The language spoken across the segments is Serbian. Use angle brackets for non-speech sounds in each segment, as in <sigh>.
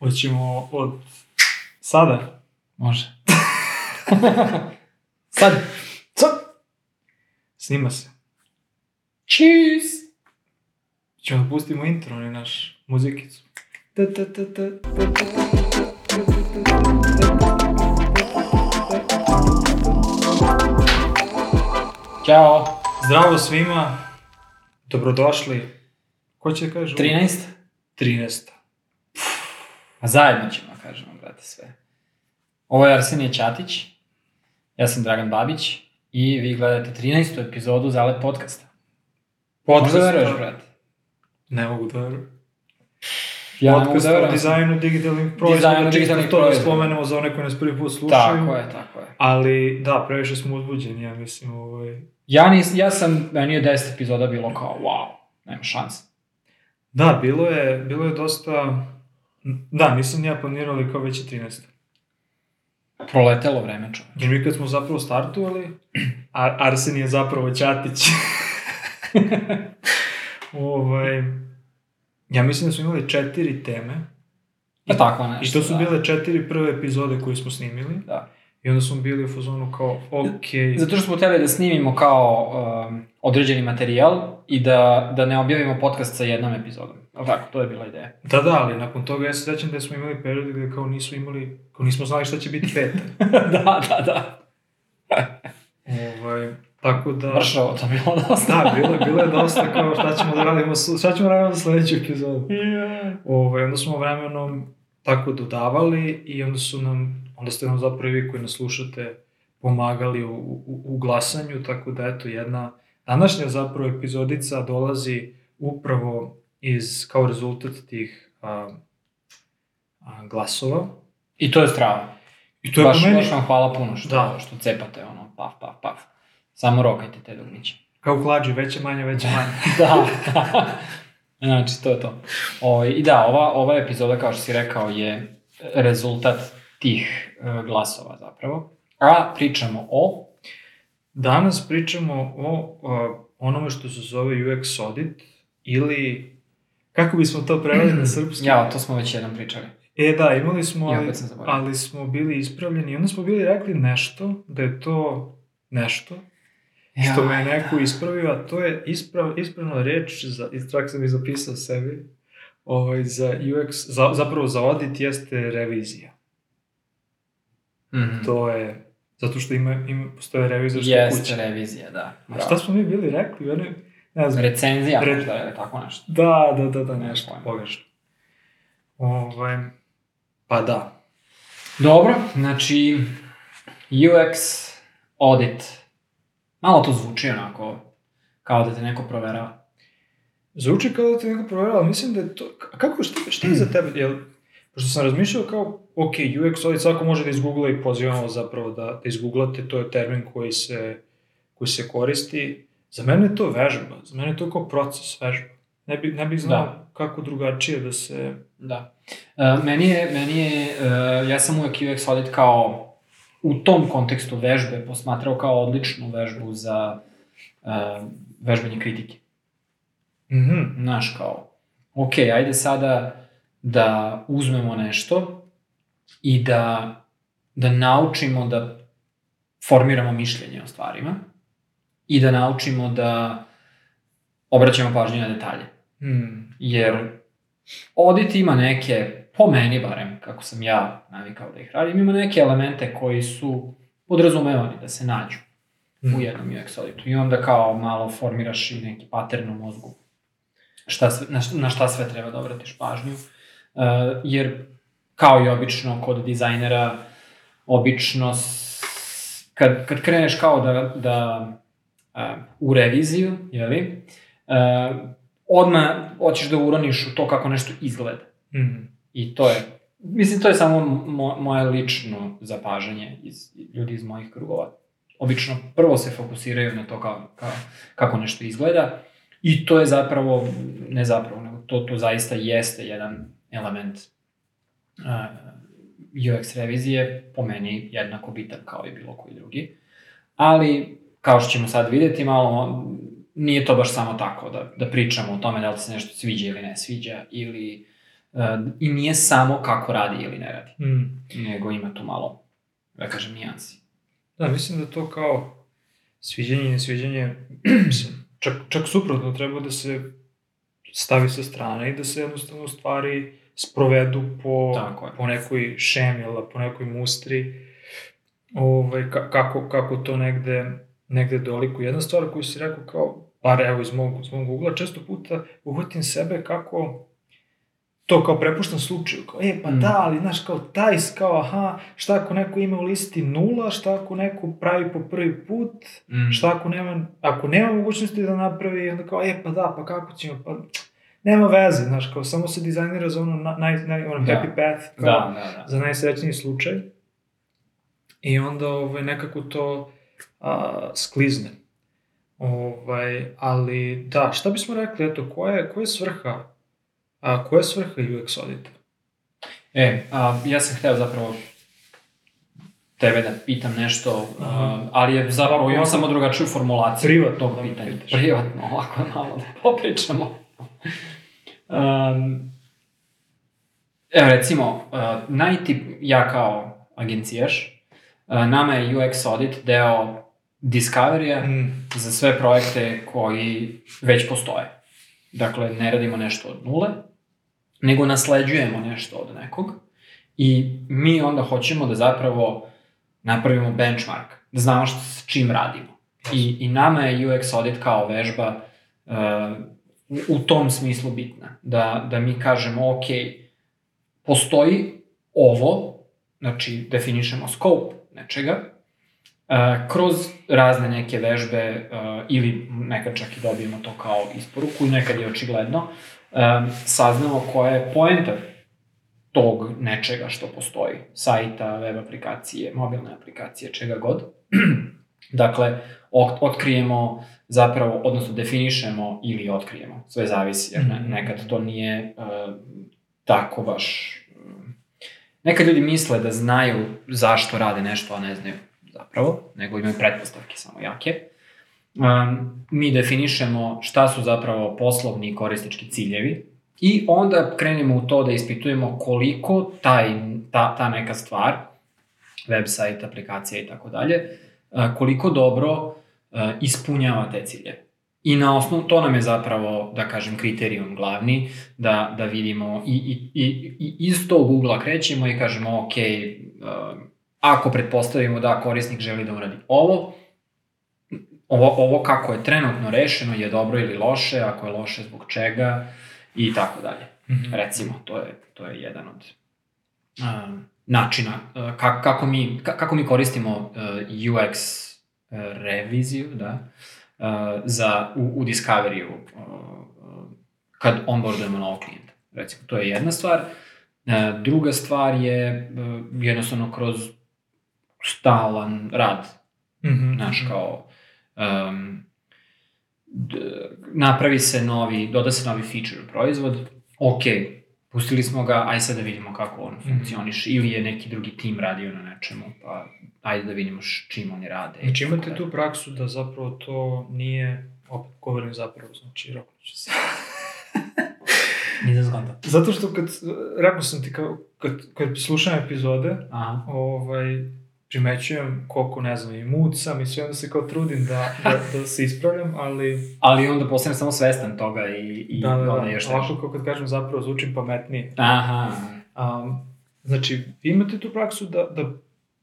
Hoćemo od sada? Može. <laughs> Sad. Sad! Snima se. Cheese! Ćemo da pustimo intro, onaj naš muzikicu. Ta, ta, ta, ta, ta, ta, Ćao. Zdravo svima. Dobrodošli. Ko će da kaže? 13? 13. A zajedno ćemo, kažemo, brate, sve. Ovo je Arsenije Ćatić, ja sam Dragan Babić i vi gledate 13. epizodu Zalet podcasta. Podcast, Možda veruješ, brate? Ne mogu da verujem. Ja mogu Podcast da o dizajnu digitalnih proizvoda. Dizajnu digitalnih to da proizvoda. spomenemo za one koji nas prvi put slušaju. Tako je, tako je. Ali, da, previše smo uzbuđeni, ja mislim, ovaj... Ja, nis, ja sam, meni je 10 epizoda bilo kao, wow, nema šanse. Da, bilo je, bilo je dosta... Da, nisam ni ja planirao ali kao već je 13. Proletelo vreme, čovječ. Jer mi kad smo zapravo startovali, Ar Arsen je zapravo Ćatić. <laughs> ovaj, ja mislim da smo imali četiri teme. Pa tako I nešto, to su da. bile četiri prve epizode koje smo snimili. Da. I onda smo bili u fazonu kao, okej, Zato što smo hteli da snimimo kao um, određeni materijal i da, da ne objavimo podcast sa jednom epizodom. Ali tako, to je bila ideja. Da, da, ali nakon toga ja se sećam da smo imali period gde kao nismo imali, kao nismo znali šta će biti <laughs> peta. da, da, da. ovaj, tako da... Mršavo to bilo <laughs> dosta. Da, bilo, bilo je dosta kao šta ćemo da radimo, šta ćemo da radimo sledeću epizodu. Ovaj, onda smo vremenom tako dodavali i onda su nam, onda ste nam zapravo vi koji nas slušate pomagali u, u, u glasanju, tako da eto jedna današnja zapravo epizodica dolazi upravo iz, kao rezultat tih a, a, glasova. I to je strava. I to je baš, meni baš vam hvala puno što, Da. što cepate, ono, paf, paf, paf. Samo rokajte te dugmiće. kao u klađi, veće manje, veće <laughs> manje. da. znači, to je to. O, I da, ova, ova epizoda, kao što si rekao, je rezultat tih e, glasova zapravo. A pričamo o... Danas pričamo o, o onome što se zove UX audit ili kako bismo to preveli na srpski? Ja, to smo već jednom pričali. E da, imali smo, ali, zaboravio. ali smo bili ispravljeni i onda smo bili rekli nešto, da je to nešto, što me je neko ispravio, a to je isprav, ispravna reč, za, i čak sam i zapisao sebi, ovaj, za UX, za, zapravo za audit jeste revizija. Mm To je, zato što ima, ima postoje revizorske Jeste kuće. revizija, da. A šta smo mi bili rekli? One, ne znam, Recenzija, Re- možda je tako nešto. Da, da, da, da, nešto pojma. pogrešno. Ovaj, pa da. Dobro, znači UX audit. Malo to zvuči onako kao da te neko proverava. Zvuči kao da te neko provjerava, ali mislim da je to... Kako, šta, šta je za tebe? Jel, pošto sam razmišljao kao, ok, UX audit svako može da izgoogla i pozivamo zapravo da, da izgooglate, to je termin koji se, koji se koristi. Za mene je to vežba, za mene je to kao proces vežba. Ne, bi, ne bih znao Da. kako drugačije da se... Da. E, meni je, meni je e, ja sam uvek UX audit kao u tom kontekstu vežbe posmatrao kao odličnu vežbu za e, vežbanje kritike. Mhm. Znaš, kao, ok, ajde sada da uzmemo nešto i da, da naučimo da formiramo mišljenje o stvarima i da naučimo da obraćamo pažnju na detalje. Hmm. Jer audit ima neke, po meni barem, kako sam ja navikao da ih radim, ima neke elemente koji su podrazumevani da se nađu Hmm. u jednom UX auditu. I onda kao malo formiraš i neki pattern u mozgu. Šta sve, na, šta- na šta sve treba da obratiš pažnju. Uh, jer, kao i obično kod dizajnera, obično s, kad, kad kreneš kao da, da uh, u reviziju, jeli, uh, odmah hoćeš da uroniš u to kako nešto izgleda. Hmm. I to je, mislim, to je samo mo, moje lično zapažanje iz ljudi iz mojih krugova. Obično prvo se fokusiraju na to kao, kao, kako nešto izgleda i to je zapravo, ne zapravo, nego to, to zaista jeste jedan element UX revizije, po meni jednako bitan kao i bilo koji drugi. Ali, kao što ćemo sad videti, malo nije to baš samo tako da, da pričamo o tome da li se nešto sviđa ili ne sviđa, ili uh, i nije samo kako radi ili ne radi, Mm. nego ima tu malo, da kažem, nijansi. Da, mislim da to kao sviđanje i nesviđanje, mislim, čak, čak suprotno treba da se stavi sa strane i da se jednostavno stvari sprovedu po, po nekoj šemi, po nekoj mustri, ovaj, ka, kako, kako to negde, negde doliku. Jedna stvar koju si rekao kao, bar evo iz mog, iz mog ugla, često puta uhvatim sebe kako to kao prepuštam slučaju, kao, e, pa Mm. da, ali, znaš, kao, taj, kao, aha, šta ako neko ima u listi nula, šta ako neko pravi po prvi put, Mm. šta ako nema, ako nema mogućnosti da napravi, onda kao, e, pa da, pa kako ćemo, pa, nema veze, znaš, kao, samo se dizajnira za ono, na- naj, naj, ono, Da. happy path, kao, Da, da, da. za najsrećniji slučaj. I onda ovaj, nekako to a, sklizne. Ovaj, ali da, šta bismo rekli, eto, koja je, koja je svrha, a, koja je svrha UX audita? E, a, ja sam hteo zapravo tebe da pitam nešto, a, ali je zapravo imam samo drugačiju formulaciju Privatno tog da pitanja. pitaš. Privatno, ovako malo da popričamo. Um, evo recimo, uh, najtip, ja kao agencijaš, uh, nama je UX audit deo Discovery-a Mm. za sve projekte koji već postoje. Dakle, ne radimo nešto od nule, nego nasleđujemo nešto od nekog i mi onda hoćemo da zapravo napravimo benchmark, da znamo što, s čim radimo. I, I nama je UX audit kao vežba uh, u, tom smislu bitna. Da, da mi kažemo, ok, postoji ovo, znači definišemo scope nečega, kroz razne neke vežbe ili nekad čak i dobijemo to kao isporuku i nekad je očigledno, saznamo koja je poenta tog nečega što postoji, sajta, web aplikacije, mobilne aplikacije, čega god. <clears throat> dakle, ot- otkrijemo zapravo, odnosno definišemo ili otkrijemo, sve zavisi, jer ne, Mhm. nekad to nije uh, tako baš... um, Nekad ljudi misle da znaju zašto rade nešto, a ne znaju zapravo, nego imaju pretpostavke samo jake. Um, mi definišemo šta su zapravo poslovni i korisnički ciljevi i onda krenemo u to da ispitujemo koliko taj, ta, ta neka stvar, website, aplikacija i tako dalje, koliko dobro ispunjava te ciljeve. I na osnovu, to nam je zapravo, da kažem, kriterijum glavni, da, da vidimo i, i, i, i iz tog ugla krećemo i kažemo, ok, a, ako pretpostavimo da korisnik želi da uradi ovo, ovo, ovo kako je trenutno rešeno je dobro ili loše, ako je loše zbog čega i tako dalje. Mhm. Recimo, to je, to je jedan od um, načina uh, kako, mi, ka- kako mi koristimo uh, UX uh, reviziju, da, uh, za, u, u Discovery-u uh, kad onboardujemo novog klijenta. Recimo, to je jedna stvar. Uh, druga stvar je jednostavno kroz stalan rad Mhm. Znaš, kao, um, napravi se novi, doda se novi feature u proizvod, ok, pustili smo ga, aj sad da vidimo kako on funkcioniše, ili je neki drugi tim radio na nečemu, pa ajde da vidimo čim oni rade. Znači imate tu praksu da zapravo to nije, opet govorim zapravo, znači roknuću se. <laughs> Nisam skonto. Zato što kad, rekao sam ti kao, kad, kad slušam epizode, Aha. ovaj, primećujem koliko, ne znam, i mut sam i sve onda se kao trudim da, da, da se ispravljam, ali Ali onda postanem samo svestan toga i, i da, da, da, onda još nešto. ovako kao kad kažem zapravo zvučim pametnije. Aha. Um, znači, vi imate tu praksu da, da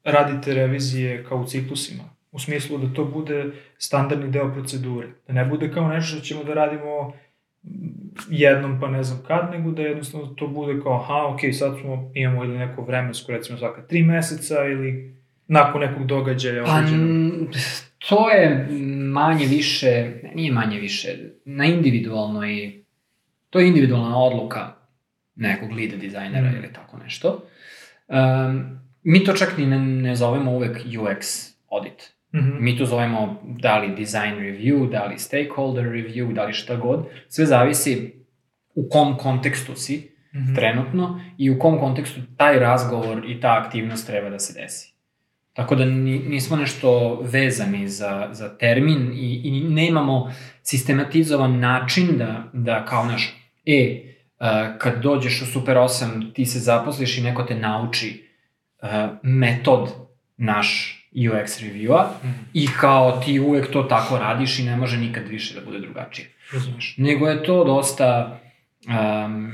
radite revizije kao u ciklusima, u smislu da to bude standardni deo procedure, da ne bude kao nešto što ćemo da radimo jednom pa ne znam kad, nego da jednostavno to bude kao, aha, ok, sad smo, imamo ili neko vremensko, recimo svaka tri meseca ili nakon nekog događaja Pa, to je manje više, nije manje više, na individualnoj, to je individualna odluka nekog lead dizajnera Mm. ili tako nešto. Um, mi to čak ni ne, ne zovemo uvek UX audit. Mhm. Mi to zovemo da li design review, da li stakeholder review, da li šta god. Sve zavisi u kom kontekstu si Mhm. trenutno i u kom kontekstu taj razgovor i ta aktivnost treba da se desi. Tako da ni, nismo nešto vezani za, za termin i, i nemamo sistematizovan način da, da kao naš, e, kad dođeš u Super 8, ti se zaposliš i neko te nauči uh, metod naš UX review-a mm. i kao ti uvek to tako radiš i ne može nikad više da bude drugačije. Razumeš. Nego je to dosta, um,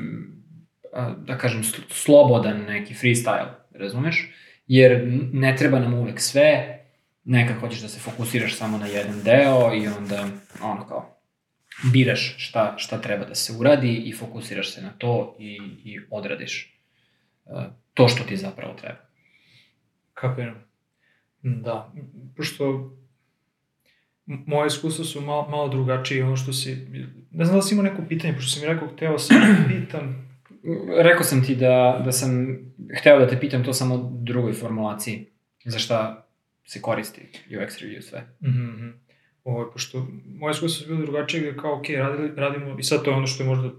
da kažem, slobodan neki freestyle, razumeš? Jer ne treba nam uvek sve, nekad hoćeš da se fokusiraš samo na jedan deo i onda, ono kao, biraš šta, šta treba da se uradi i fokusiraš se na to i, i odradiš uh, to što ti zapravo treba. Kapiram. Da, pošto moje iskustva su malo, malo drugačije ono što si, ne znam da si imao neko pitanje, pošto si mi rekao, hteo sam da pitam. Rekao sam ti da, da sam hteo da te pitam to samo u drugoj formulaciji, za šta se koristi UX review sve. Mm -hmm. Ovo, pošto moje iskustva su bili drugačije, gde kao, ok, radili, radimo, i sad to je ono što je možda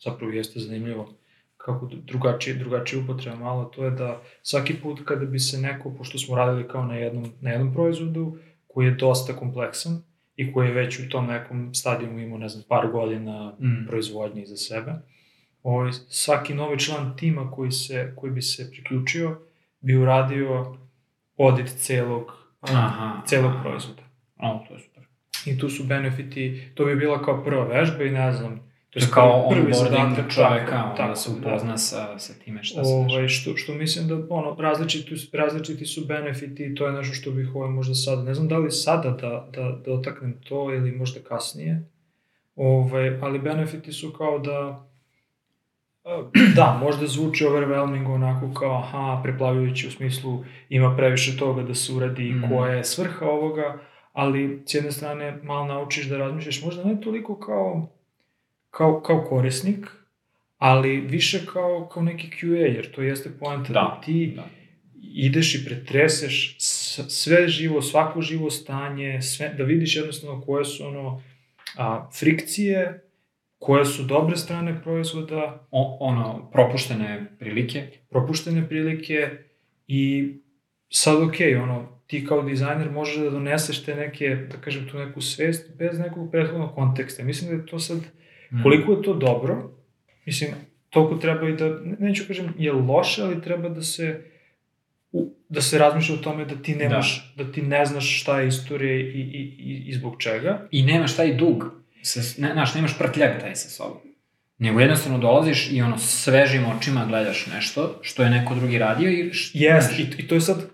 zapravo jeste zanimljivo, kako drugačije, drugačije upotreba malo, to je da svaki put kada bi se neko, pošto smo radili kao na jednom, na jednom proizvodu, koji je dosta kompleksan i koji je već u tom nekom stadijumu imao, ne znam, par godina mm. proizvodnje iza sebe, ovaj, svaki novi član tima koji, se, koji bi se priključio bi uradio audit celog, aha, celog aha. proizvoda. A, to je super. I tu su benefiti, to bi bila kao prva vežba i ne znam, To je kao prvi zadatak čoveka, tako, da se upozna da. sa, sa time šta se ovaj, što, što mislim da ono, različiti, različiti su benefiti i to je nešto što bih ovaj možda sada, ne znam da li sada da, da, da otaknem to ili možda kasnije, ovaj, ali benefiti su kao da da, možda zvuči overwhelming onako kao aha, preplavljujući u smislu ima previše toga da se uradi mm. koja je svrha ovoga, ali s jedne strane malo naučiš da razmišljaš možda ne toliko kao kao, kao korisnik, ali više kao, kao neki QA, jer to jeste poenta da, da ti da. ideš i pretreseš sve živo, svako živo stanje, sve, da vidiš jednostavno koje su ono a, frikcije, koje su dobre strane proizvoda. Ono, propuštene prilike. Propuštene prilike i sad ok, ono, ti kao dizajner možeš da doneseš te neke, da kažem, tu neku svest bez nekog prethodnog konteksta. Mislim da je to sad Mm. Koliko je to dobro, mislim, toliko treba i da, neću kažem je loše, ali treba da se da se razmišlja o tome da ti nemaš, da, da ti ne znaš šta je istorija i, i, i, i zbog čega. I nemaš taj dug, sa, ne, znaš, nemaš prtljag taj sa sobom. Nego jednostavno dolaziš i ono svežim očima gledaš nešto što je neko drugi radio i... Jest, i, i to je sad,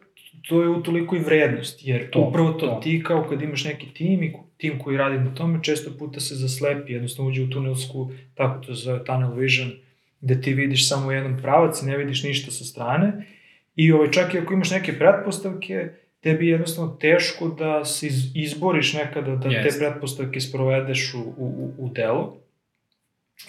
to je utoliko i vrednost, jer to, upravo to, to, ti kao kad imaš neki tim i tim koji radi na tome često puta se zaslepi, jednostavno uđe u tunelsku, tako to zove tunnel vision, gde ti vidiš samo jedan pravac i ne vidiš ništa sa strane. I ovaj, čak i ako imaš neke pretpostavke, tebi je jednostavno teško da se izboriš nekada da yes. te pretpostavke sprovedeš u, u, u delo.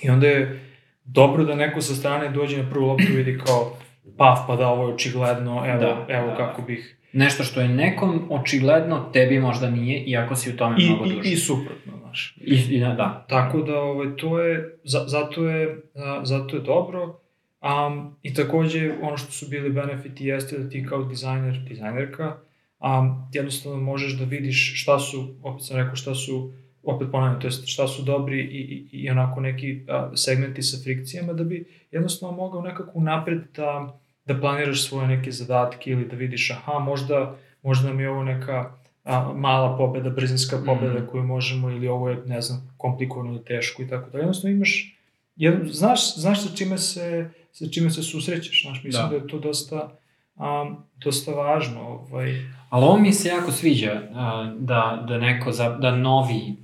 I onda je dobro da neko sa strane dođe na prvu loptu i vidi kao paf, pa da ovo je očigledno, evo, da, evo da. kako bih Nešto što je nekom očigledno, tebi možda nije, iako si u tome I, mnogo duže. I, i suprotno, znaš. I, i da, da. Tako da, ovaj, to je, za, zato je, a, zato je dobro. Um, I takođe, ono što su bili benefiti jeste da ti kao dizajner, dizajnerka, um, jednostavno možeš da vidiš šta su, opet sam rekao, šta su, opet ponavljam, to je šta su dobri i, i, i onako neki a, segmenti sa frikcijama, da bi jednostavno mogao nekako napred da da planiraš svoje neke zadatke ili da vidiš, aha, možda, možda nam je ovo neka a, mala pobeda, brzinska pobeda mm. koju možemo, ili ovo je, ne znam, komplikovano ili teško i tako da. Jednostavno imaš, jedan, znaš, znaš sa čime se, sa čime se susrećeš, znaš, mislim da, da je to dosta, um, dosta važno. Ovaj. Ali ovo mi se jako sviđa, uh, da, da neko, za, da novi,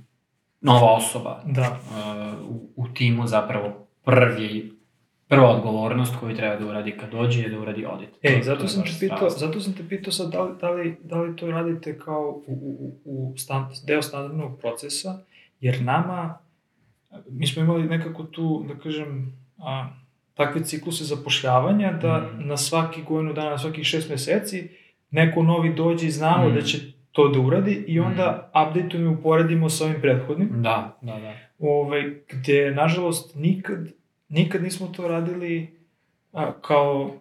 nova osoba da. uh, u, u timu zapravo prvi prva odgovornost koju treba da uradi kad dođe je da uradi audit. E, zato sam, te pitao, zato sam te pitao sad da li, da li, da li to radite kao u, u, u stand, deo standardnog procesa, jer nama, mi smo imali nekako tu, da kažem, a, takve cikluse zapošljavanja da mm. na svaki godinu dana, na svakih šest meseci, neko novi dođe i znamo mm. da će to da uradi i onda mm. update-ujemo i uporedimo sa ovim prethodnim. Da, da, da. Ove, ovaj, gde, nažalost, nikad nikad nismo to radili a, kao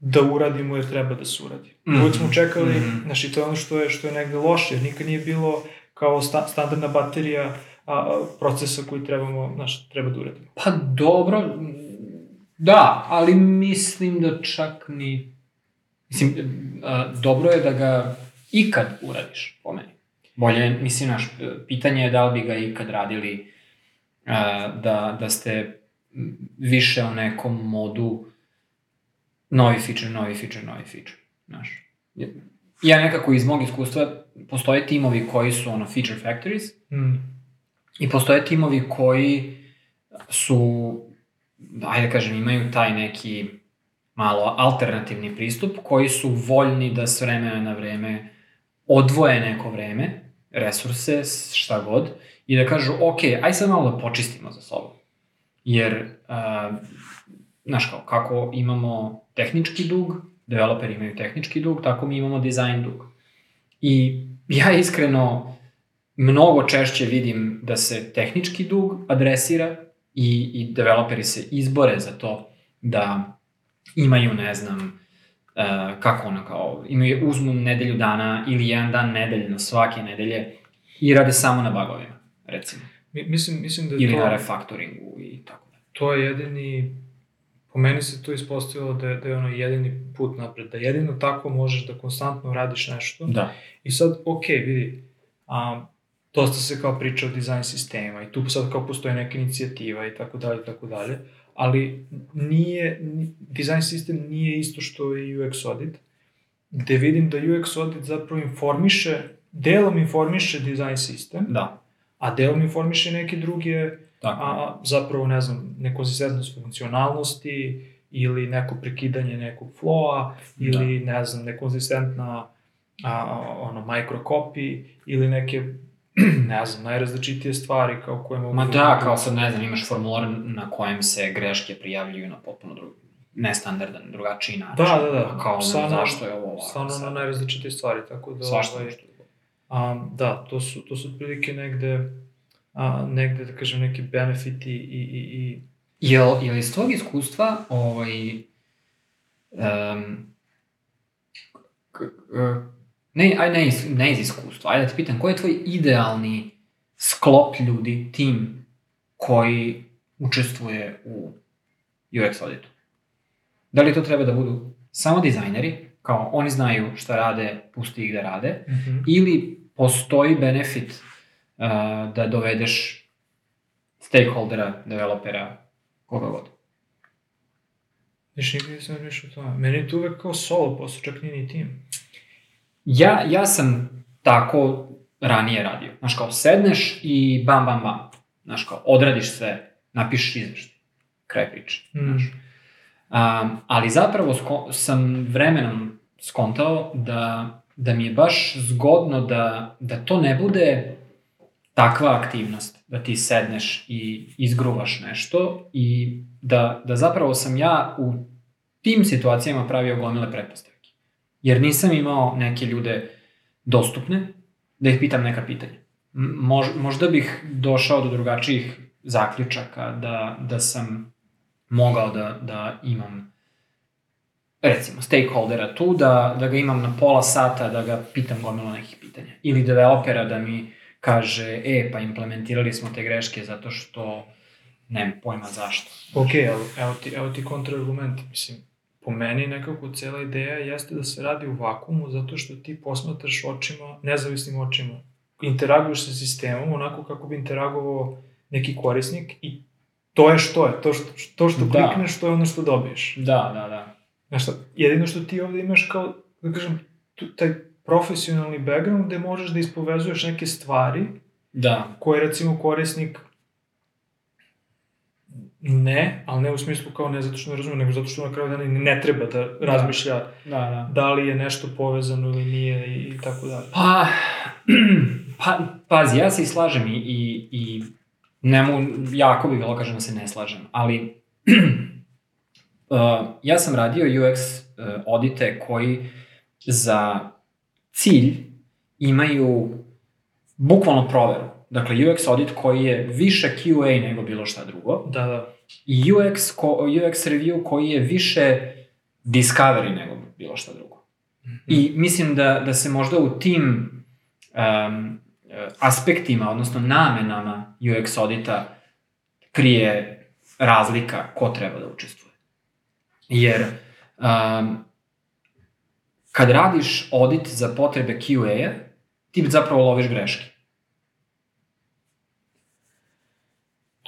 da uradimo jer treba da se uradi. Mm. Uvijek smo čekali, mm znači to je ono što je, što je negde loše, jer nikad nije bilo kao sta, standardna baterija a, procesa koji trebamo, znaš, treba da uradimo. Pa dobro, da, ali mislim da čak ni... Mislim, a, dobro je da ga ikad uradiš, po meni. Bolje, mislim, naš, pitanje je da li bi ga ikad radili a, da, da ste više u nekom modu novi feature, novi feature, novi feature, znaš. Ja nekako iz mog iskustva, postoje timovi koji su ono feature factories, Mm. I postoje timovi koji su, ajde da kažem, imaju taj neki malo alternativni pristup, koji su voljni da s vremena na vreme odvoje neko vreme, resurse, šta god, i da kažu, ok, aj sad malo da počistimo za sobom. Jer, uh, znaš kao, kako imamo tehnički dug, developeri imaju tehnički dug, tako mi imamo dizajn dug. I ja iskreno mnogo češće vidim da se tehnički dug adresira i, i developeri se izbore za to da imaju, ne znam, uh, kako ono kao, imaju, uzmu nedelju dana ili jedan dan nedeljno svake nedelje i rade samo na bugovima, recimo. Mi, mislim, mislim da je Ili to... na refaktoringu i tako da. to je jedini, po meni se to ispostavilo da je, da je ono jedini put napred, da jedino tako možeš da konstantno radiš nešto. Da. I sad, ok, vidi, a, dosta se kao priča o dizajn sistema i tu sad kao postoje neka inicijativa i tako dalje i tako dalje, ali nije, ni- dizajn sistem nije isto što i UX audit, gde vidim da UX audit zapravo informiše, delom informiše dizajn sistem, Da. a delom informiše neke druge Tako. a zapravo, ne znam, nekonzistentnost funkcionalnosti ili neko prekidanje nekog flowa ili, ne znam, nekonzistentna a, a, ono, microcopy ili neke, ne znam, najrazličitije stvari kao koje mogu... Ma da, kao sad ne znam, imaš formular na kojem se greške prijavljuju na potpuno drug, nestandardan, drugačiji način. Da, da, da. Kao, Stvarno- zašto je ovo ovako? Stvarno na najrazličitije stvari, tako da... Svašta ovaj, nešto. A, da, to su, to su otprilike negde, a, negde, da kažem, neki benefiti i, i, i Jel, jel iz tvojeg iskustva, ovaj, um, k, k, ne, aj, ne, iz, ne iz iskustva, ajde da te pitam, koji je tvoj idealni sklop ljudi, tim, koji učestvuje u UX auditu? Da li to treba da budu samo dizajneri, kao oni znaju šta rade, pusti ih da rade, ili postoji benefit uh, da dovedeš stakeholdera, developera, koga god. Viš, nikad nisam razmišljao o tome. Meni je to uvek kao solo posao, čak nije ni tim. Ja, ja sam tako ranije radio. Znaš, kao sedneš i bam, bam, bam. Znaš, kao odradiš sve, napišeš izveštaj. Kraj priče. Mm. Um, ali zapravo sko- sam vremenom skontao da, da mi je baš zgodno da, da to ne bude takva aktivnost, da ti sedneš i izgruvaš nešto i da, da zapravo sam ja u tim situacijama pravio gomile pretpostavke. Jer nisam imao neke ljude dostupne da ih pitam neka pitanja. Mož, možda bih došao do drugačijih zaključaka da, da sam mogao da, da imam recimo stakeholdera tu, da, da ga imam na pola sata, da ga pitam gomilo nekih pitanja. Ili developera da mi kaže, e, pa implementirali smo te greške zato što nemam pojma zašto. Ok, ali evo ti, evo ti kontraargument. Mislim, po meni nekako cela ideja jeste da se radi u vakumu zato što ti posmatraš očima, nezavisnim očima. Interaguješ sa sistemom onako kako bi interagovao neki korisnik i to je što je. To što, to što Da. klikneš, to je ono što dobiješ. Da, da, da. Znaš šta, jedino što ti ovde imaš kao, da kažem, taj profesionalni background gde možeš da ispovezuješ neke stvari Da, koje recimo korisnik ne, ali ne u smislu kao ne zato što ne razume, nego zato što na kraju dana ne treba da razmišlja da, da. da li je nešto povezano ili nije i, i tako dalje. Pa, <clears throat> pa, pazi, ja se i slažem i, i, i ne mu, jako bi bilo kažem da se ne slažem, ali <clears throat> uh, ja sam radio UX uh, audite koji za cilj imaju bukvalno proveru. Dakle, UX audit koji je više QA nego bilo šta drugo Da, da. i UX, ko, UX review koji je više discovery nego bilo šta drugo. I mislim da, da se možda u tim um, aspektima, odnosno namenama UX audita krije razlika ko treba da učestvuje. Jer um, kad radiš audit za potrebe QA-a, ti zapravo loviš greške.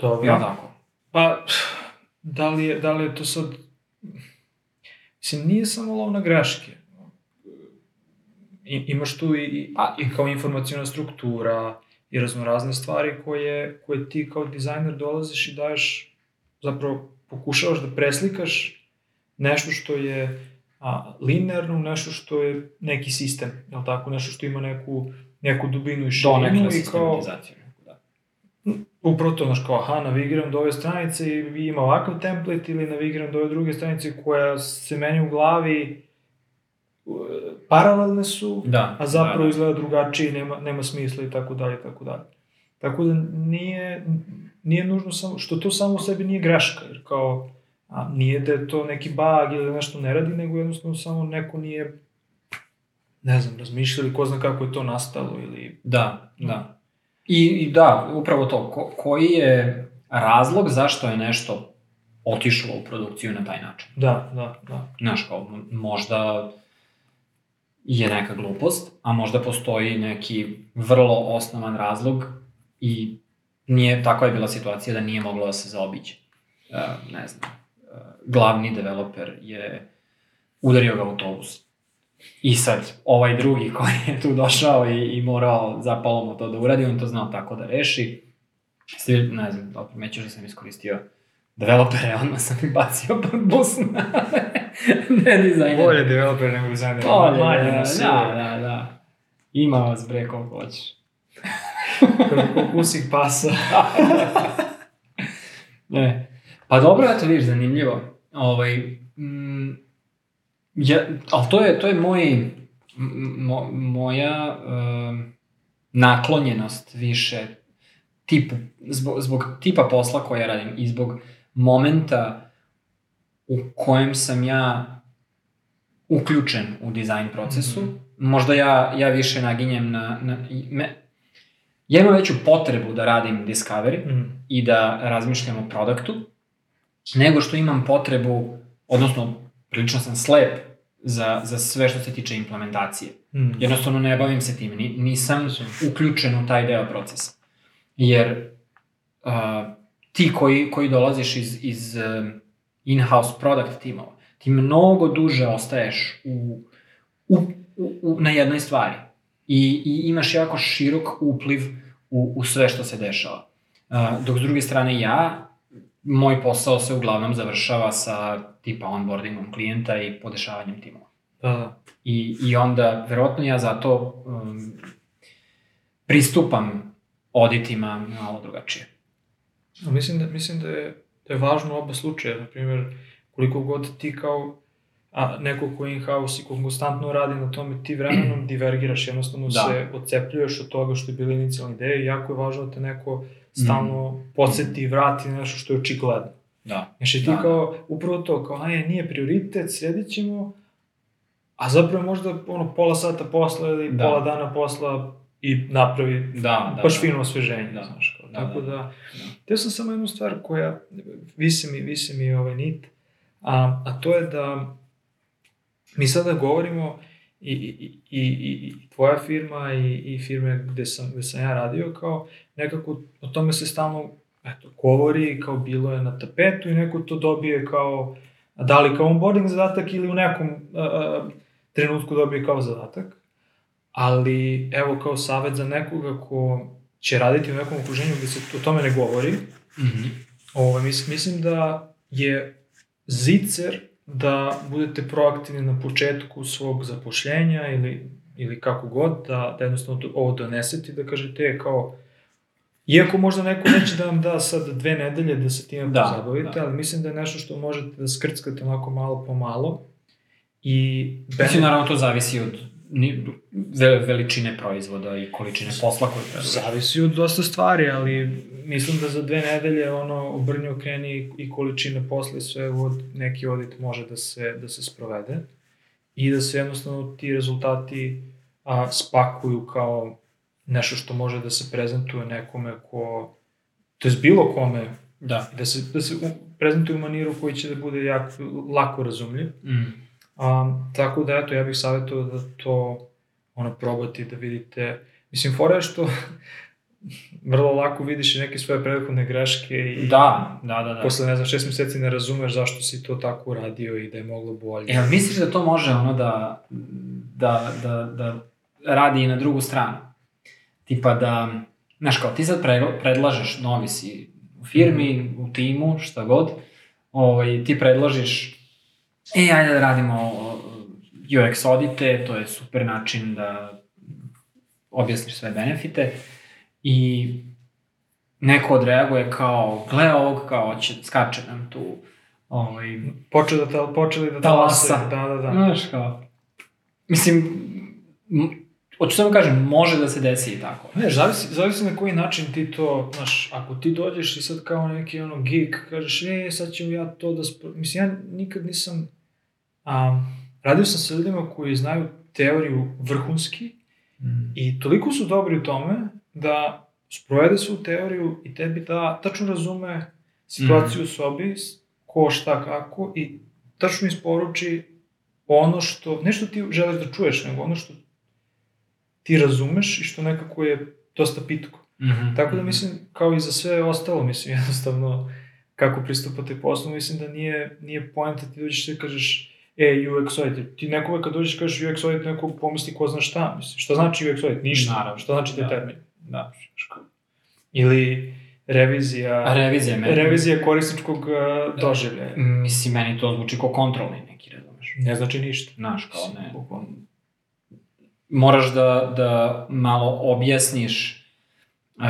Dobro. Ja tako? Pa, da li, je, da li je to sad... Mislim, nije samo lov na greške. I, imaš tu i, i, Pa- i kao informacijona struktura i raznorazne stvari koje, koje ti kao dizajner dolaziš i daješ, zapravo pokušavaš da preslikaš nešto što je a, linearno, nešto što je neki sistem, je tako, nešto što ima neku, neku dubinu i širinu Donekle. Da. Upravo to, znaš, kao, aha, navigiram do ove stranice i ima ovakav template ili navigiram do ove druge stranice koja se meni u glavi paralelne su, Da, a zapravo da, da. izgleda drugačije, nema, nema smisla i tako dalje, tako dalje. Tako da nije, nije nužno samo, što to samo u sebi nije greška, jer kao, a, nije da je to neki bug ili da nešto ne radi, nego jednostavno samo neko nije, ne znam, razmišljali ko zna kako je to nastalo ili... Da, da. I, I da, upravo to, ko, koji je razlog zašto je nešto otišlo u produkciju na taj način? Da, da, da. Znaš, kao, možda je neka glupost, a možda postoji neki vrlo osnovan razlog i nije, takva je bila situacija da nije moglo da se zaobiđe. E, ne znam, e, glavni developer je udario ga autobus. I sad, ovaj drugi koji je tu došao i, i morao zapalo mu to da uradi, on to znao tako da reši. Svi, ne znam, da primećuš da sam iskoristio developere, <laughs> odmah sam ih bacio pod bus na <laughs> ne dizajner. Bolje developer nego dizajner. Bolje, manje da, nas je. da, da, da. Ima vas bre koliko hoćeš. Kao kusik pasa. Ne. <laughs> Pa dobro, eto vidiš, zanimljivo. Ovaj, mm, ja, ali to je, to je moj, mo, moja um, naklonjenost više tipu, zbog, zbog tipa posla koja radim i zbog momenta u kojem sam ja uključen u dizajn procesu. Mhm. Možda ja, ja više naginjem na... na me, ja imam veću potrebu da radim discovery, Mm. i da razmišljam o produktu, nego što imam potrebu, odnosno prilično sam slep za, za sve što se tiče implementacije. Mm. Jednostavno ne bavim se tim, ni, nisam uključen u taj deo procesa. Jer uh, ti koji, koji dolaziš iz, iz um, in-house product timova, ti mnogo duže ostaješ u, u, u, u, na jednoj stvari. I, I imaš jako širok upliv u, u sve što se dešava. Uh, dok s druge strane ja, moj posao se uglavnom završava sa tipa onboardingom klijenta i podešavanjem timova. Da. I, I onda, verovatno ja zato um, pristupam auditima malo drugačije. A Mislim da, mislim da je, da je važno oba slučaja, na primjer, koliko god ti kao a, neko ko je in-house i ko konstantno radi na tome, ti vremenom divergiraš, jednostavno Da. se odcepljuješ od toga što je bila inicijalna ideja i jako je važno da te neko stalno podsjeti i vrati na nešto što je očigledno. Da. Znači ti Da, kao, upravo to, kao, aj, nije prioritet, sjedit ćemo, a zapravo možda ono pola sata posla ili Da. pola dana posla i napravi Da, da. baš da. fino osveženje, Da. znaš, kao, Da, tako da. da, Da. Teo sam samo jednu stvar koja visi mi, visi mi ovaj nit, a, a to je da mi sada govorimo i, i, i, i, i tvoja firma i, i firme gde sam, gde sam ja radio, kao nekako o tome se stalno eto, govori, kao bilo je na tapetu i neko to dobije kao, da li kao onboarding zadatak ili u nekom a, trenutku dobije kao zadatak. Ali, evo, kao savet za nekoga ko će raditi u nekom okruženju gde se o tome ne govori, Mhm. Ovo, mis, mislim da je zicer da budete proaktivni na početku svog zapošljenja ili, ili kako god, da, da jednostavno ovo donesete da kažete "E, kao, iako možda neko neće da vam da sad dve nedelje da se time Da, pozabavite, da. ali mislim da je nešto što možete da skrckate onako malo po malo i Mislim, naravno, to zavisi od ni, ve, veličine proizvoda i količine posla koju treba. da Zavisi od dosta stvari, ali mislim da za dve nedelje ono obrni okreni i količine posla i sve od neki audit može da se, da se sprovede i da se jednostavno ti rezultati a, spakuju kao nešto što može da se prezentuje nekome ko, to je bilo kome, Da. da se, da se prezentuje u maniru koji će da bude jako, lako razumljiv. Mm. A, tako da, eto, ja bih savjetovao da to ono, probati, da vidite. Mislim, fora je što <laughs> vrlo lako vidiš i neke svoje prethodne greške i Da, da, da. da. posle, ne znam, šest meseci ne razumeš zašto si to tako uradio i da je moglo bolje. Jel misliš da to može ono da, da, da, da radi i na drugu stranu? Tipa da, znaš kao ti sad pre- predlažeš, novi si u firmi, u timu, šta god, ovaj, ti predložiš, e, ajde da radimo UX audite, to je super način da objasniš sve benefite i neko odreaguje kao, gle ovog, kao, će, skače nam tu, ovaj, Poče da počeli da talase. Da, da, da. Znaš kao, mislim, hoću samo kažem, može da se desi i tako. Ne, zavisi, zavisi na koji način ti to, znaš, ako ti dođeš i sad kao neki ono geek, kažeš, e, sad ću ja to da... Spro... Mislim, ja nikad nisam... Um, radio sam sa ljudima koji znaju teoriju vrhunski Mm. i toliko su dobri u tome da sprovede svu teoriju i tebi da tačno razume situaciju u sobi, ko šta kako i tačno isporuči ono što, ne što ti želiš da čuješ, nego ono što ti razumeš i što nekako je dosta pitko. Mhm. Tako da mislim, kao i za sve ostalo, mislim, <laughs> jednostavno, kako pristupate poslu, mislim da nije, nije poenta ti dođeš i kažeš, e, UX audit. Ti nekome kad dođeš kažeš UX audit, neko pomisli ko zna šta, mislim. Šta znači UX audit? Ništa. Naravno. Šta znači taj Da. termin? Da. Ili revizija, A revizija meni... revizija korisničkog uh, doživljaja. Mislim, meni to zvuči kao kontrolni neki, razumeš? Ne znači ništa. Znaš, kao ne. Bukvalno. Moraš da, da malo objasniš uh,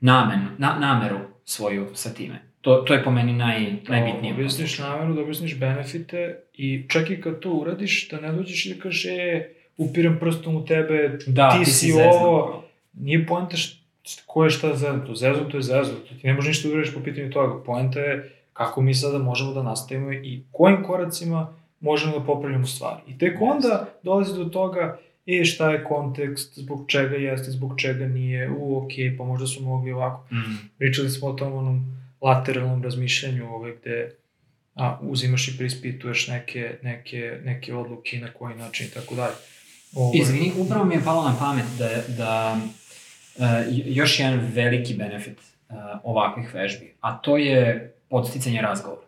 namen, na, nameru svoju sa time. To, to je po meni naj, najbitnije. Da objasniš nameru, da objasniš benefite i čak i kad to uradiš, da ne dođeš i da kažeš, e, upirem prstom u tebe, Da, ti, ti si si ovo, nije poenta ko je šta zeznuto, zeznuto je zeznuto, ti ne možeš ništa da uradiš po pitanju toga, poenta je kako mi sada možemo da nastavimo i kojim koracima možemo da popravljamo stvari. I tek onda dolazi do toga, e, šta je kontekst, zbog čega jeste, zbog čega nije, u, ok, pa možda su mogli ovako. Mm. Pričali smo o tom onom lateralnom razmišljanju ovaj, gde a, uzimaš i preispituješ neke, neke, neke odluke i na koji način i tako dalje. Ovaj, Izvini, upravo mi je palo na pamet da, da uh, još jedan veliki benefit uh, ovakvih vežbi, a to je podsticanje razgovora.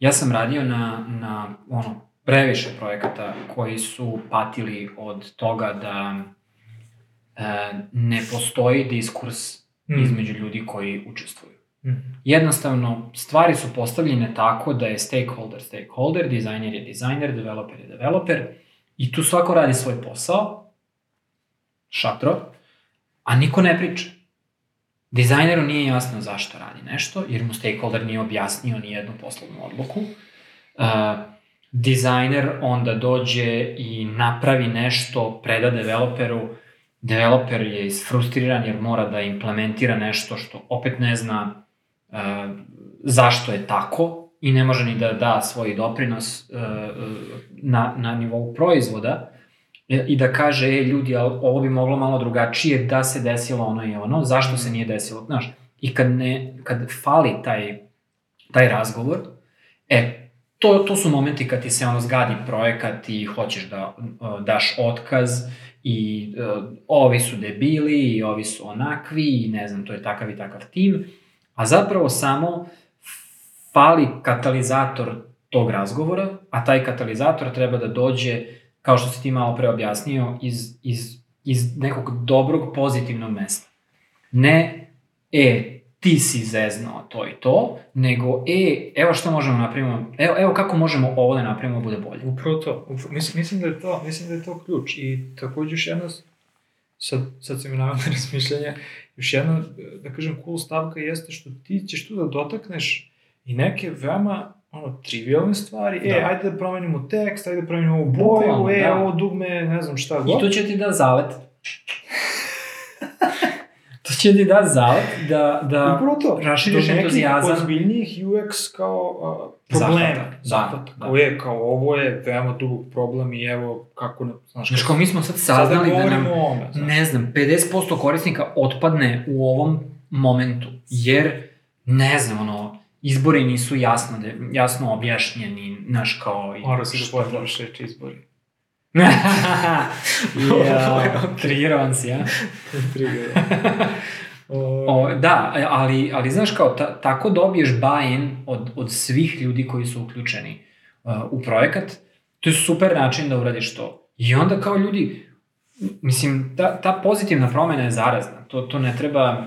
Ja sam radio na, na ono, previše projekata koji su patili od toga da uh, ne postoji diskurs Mm. između ljudi koji učestvuju. Mm. Jednostavno, stvari su postavljene tako da je stakeholder stakeholder, dizajner je dizajner, developer je developer i tu svako radi svoj posao, šatro, a niko ne priča. Dizajneru nije jasno zašto radi nešto, jer mu stakeholder nije objasnio ni jednu poslovnu odluku. Uh, dizajner onda dođe i napravi nešto, preda developeru, developer je isfrustriran jer mora da implementira nešto što opet ne zna uh, zašto je tako i ne može ni da da svoj doprinos uh, na, na nivou proizvoda. E, i da kaže, e, ljudi, ovo bi moglo malo drugačije da se desilo ono i ono, zašto se nije desilo, znaš, i kad, ne, kad fali taj, taj razgovor, e, to, to su momenti kad ti se ono zgadi projekat i hoćeš da uh, daš otkaz i uh, ovi su debili i ovi su onakvi i ne znam, to je takav i takav tim, a zapravo samo fali katalizator tog razgovora, a taj katalizator treba da dođe, kao što si ti malo pre objasnio, iz, iz, iz nekog dobrog pozitivnog mesta. Ne, e, ti si zeznao to i to, nego, e, evo što možemo napravimo, evo, evo kako možemo ovo da napravimo da bude bolje. Upravo to. Upravo, mislim, mislim, da je to, mislim da je to ključ. I takođe još jedna, sad, sad se mi navode <laughs> razmišljanja, još jedna, da kažem, cool stavka jeste što ti ćeš tu da dotakneš i neke veoma ono, trivialne stvari. Da. E, Da. ajde da promenimo tekst, ajde da promenimo ovu boju, Bukvalno, e, da. ovo dugme, ne znam šta I god. to će ti da zalet. To će ti da zalet da, da Upravo to. raširiš do nekih entuzijazam. UX kao a, problema. Zahvata, da, Zahvata. da. Kao je, kao ovo je veoma dubog problem i evo kako, znaš, Znaš, kao mi smo sad saznali da govorimo nam, o ovome, znaš. ne znam, 50% korisnika otpadne u ovom momentu, jer, ne znam, ono, izbori nisu jasno, jasno objašnjeni, znaš, kao... Mora si da potrebaš reći izbori. <laughs> ja, <laughs> trigirovan si, ja? <laughs> o, da, ali, ali znaš kao, ta, tako dobiješ buy-in od, od svih ljudi koji su uključeni uh, u projekat, to je super način da uradiš to. I onda kao ljudi, mislim, ta, ta pozitivna promena je zarazna, to, to ne treba,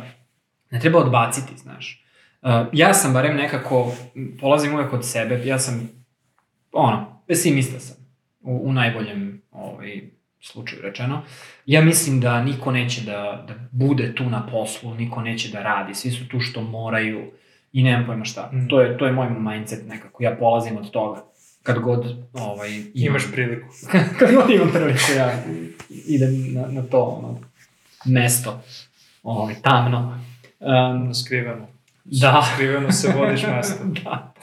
ne treba odbaciti, znaš. Uh, ja sam barem nekako, polazim uvek od sebe, ja sam, ono, pesimista sam, u, u najboljem ovaj, slučaju rečeno. Ja mislim da niko neće da, da bude tu na poslu, niko neće da radi, svi su tu što moraju i nemam pojma šta. Mm. To, je, to je moj mindset nekako, ja polazim od toga. Kad god ovaj, imam, imaš priliku. <laughs> kad god imam priliku, ja idem na, na to ono, mesto, ovaj, tamno. Um, skriveno. Da. Skriveno se vodiš mesto. <laughs> da.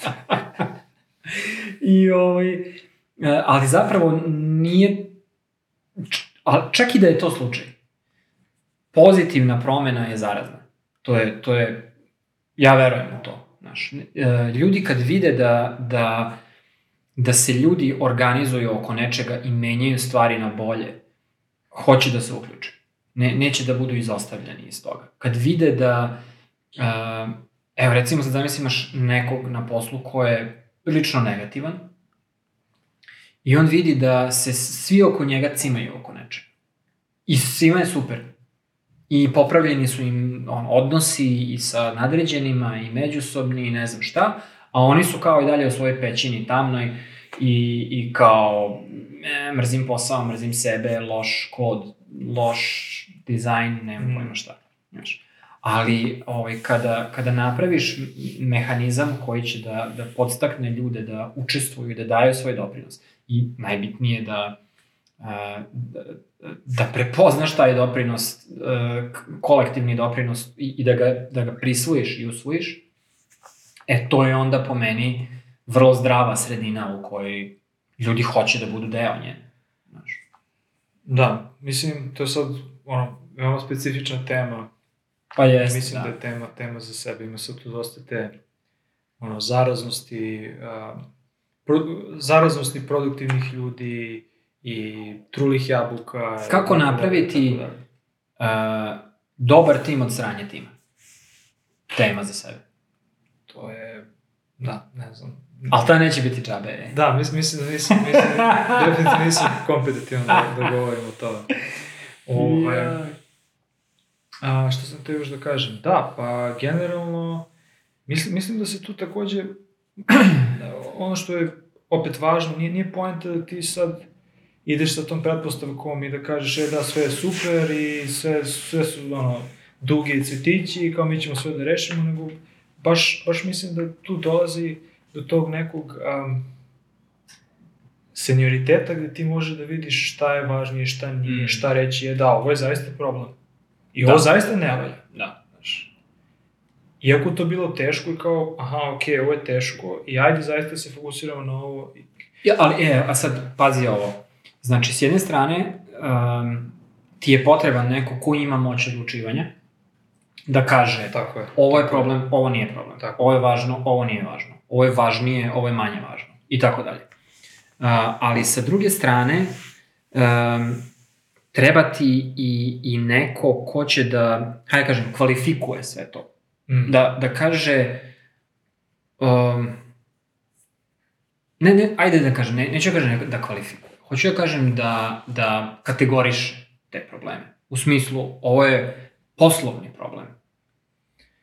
I ovaj, ali zapravo nije, čak i da je to slučaj, pozitivna promena je zarazna. To je, to je, ja verujem u to. Znaš, e, ljudi kad vide da, da, da se ljudi organizuju oko nečega i menjaju stvari na bolje, hoće da se uključe. Ne, neće da budu izostavljeni iz toga. Kad vide da, uh, evo recimo sad zamisli imaš nekog na poslu ko je prilično negativan i on vidi da se svi oko njega cimaju oko nečega. I svima je super. I popravljeni su im on, odnosi i sa nadređenima i međusobni i ne znam šta, a oni su kao i dalje u svojoj pećini tamnoj i, i kao e, mrzim posao, mrzim sebe, loš kod, loš dizajn, nemam Mm. pojma šta. Znaš. Ali ovaj, kada, kada napraviš mehanizam koji će da, da podstakne ljude da učestvuju i da daju svoj doprinos i najbitnije da, a, da, da prepoznaš taj doprinos, e, kolektivni doprinos i, da, ga, da ga prisvojiš i usvojiš, e to je onda po meni vrlo zdrava sredina u kojoj ljudi hoće da budu deo nje. Znaš. Da, mislim, to je sad, ono, veoma specifična tema. Pa jest, mislim da. da. je tema, tema za sebe. Ima sad tu dosta te, ono, zaraznosti, a, pro, zaraznosti produktivnih ljudi i trulih jabuka. Kako i- napraviti- dalje. Uh, dobar tim od sranje tima. Tema za sebe. To je, da, ne znam. Ali ta neće biti džabe. e. Da, mislim, mislim da nisam, mislim, definitivno nisam kompetitivan da, da govorim o tome. Ovaj, Jaj. A, što sam te još da kažem? Da, pa generalno, mislim, mislim da se tu takođe, ono što je opet važno, nije, nije poenta da ti sad ideš sa tom pretpostavkom i da kažeš, e da, sve je super i sve, sve su, ono, dugi cvetići i kao mi ćemo sve da rešimo, nego baš, baš mislim da tu dolazi do tog nekog um, senioriteta gde ti možeš da vidiš šta je važnije, šta nije, Mm. šta reći je da, ovo je zaista problem. I Da. ovo zaista ne valja. Da. Iako to bilo teško i kao, aha, okej, ovo je teško i ajde zaista se fokusiramo na ovo. Ja, ali, e, a sad, pazi ovo. Znači, s jedne strane, um, ti je potreban neko ko ima moć odlučivanja, da kaže, Tako je. ovo je problem, ovo nije problem, Tako. ovo je važno, ovo nije važno, ovo je važnije, ovo je manje važno, i tako dalje. A, ali sa druge strane, um, treba ti i, i neko ko će da, hajde kažem, kvalifikuje sve to. Mm. Da, da kaže, um, ne, ne, ajde da kažem, ne, neću da kažem da kvalifikuje. Hoću da kažem da, da kategoriše te probleme. U smislu, ovo je poslovni problem.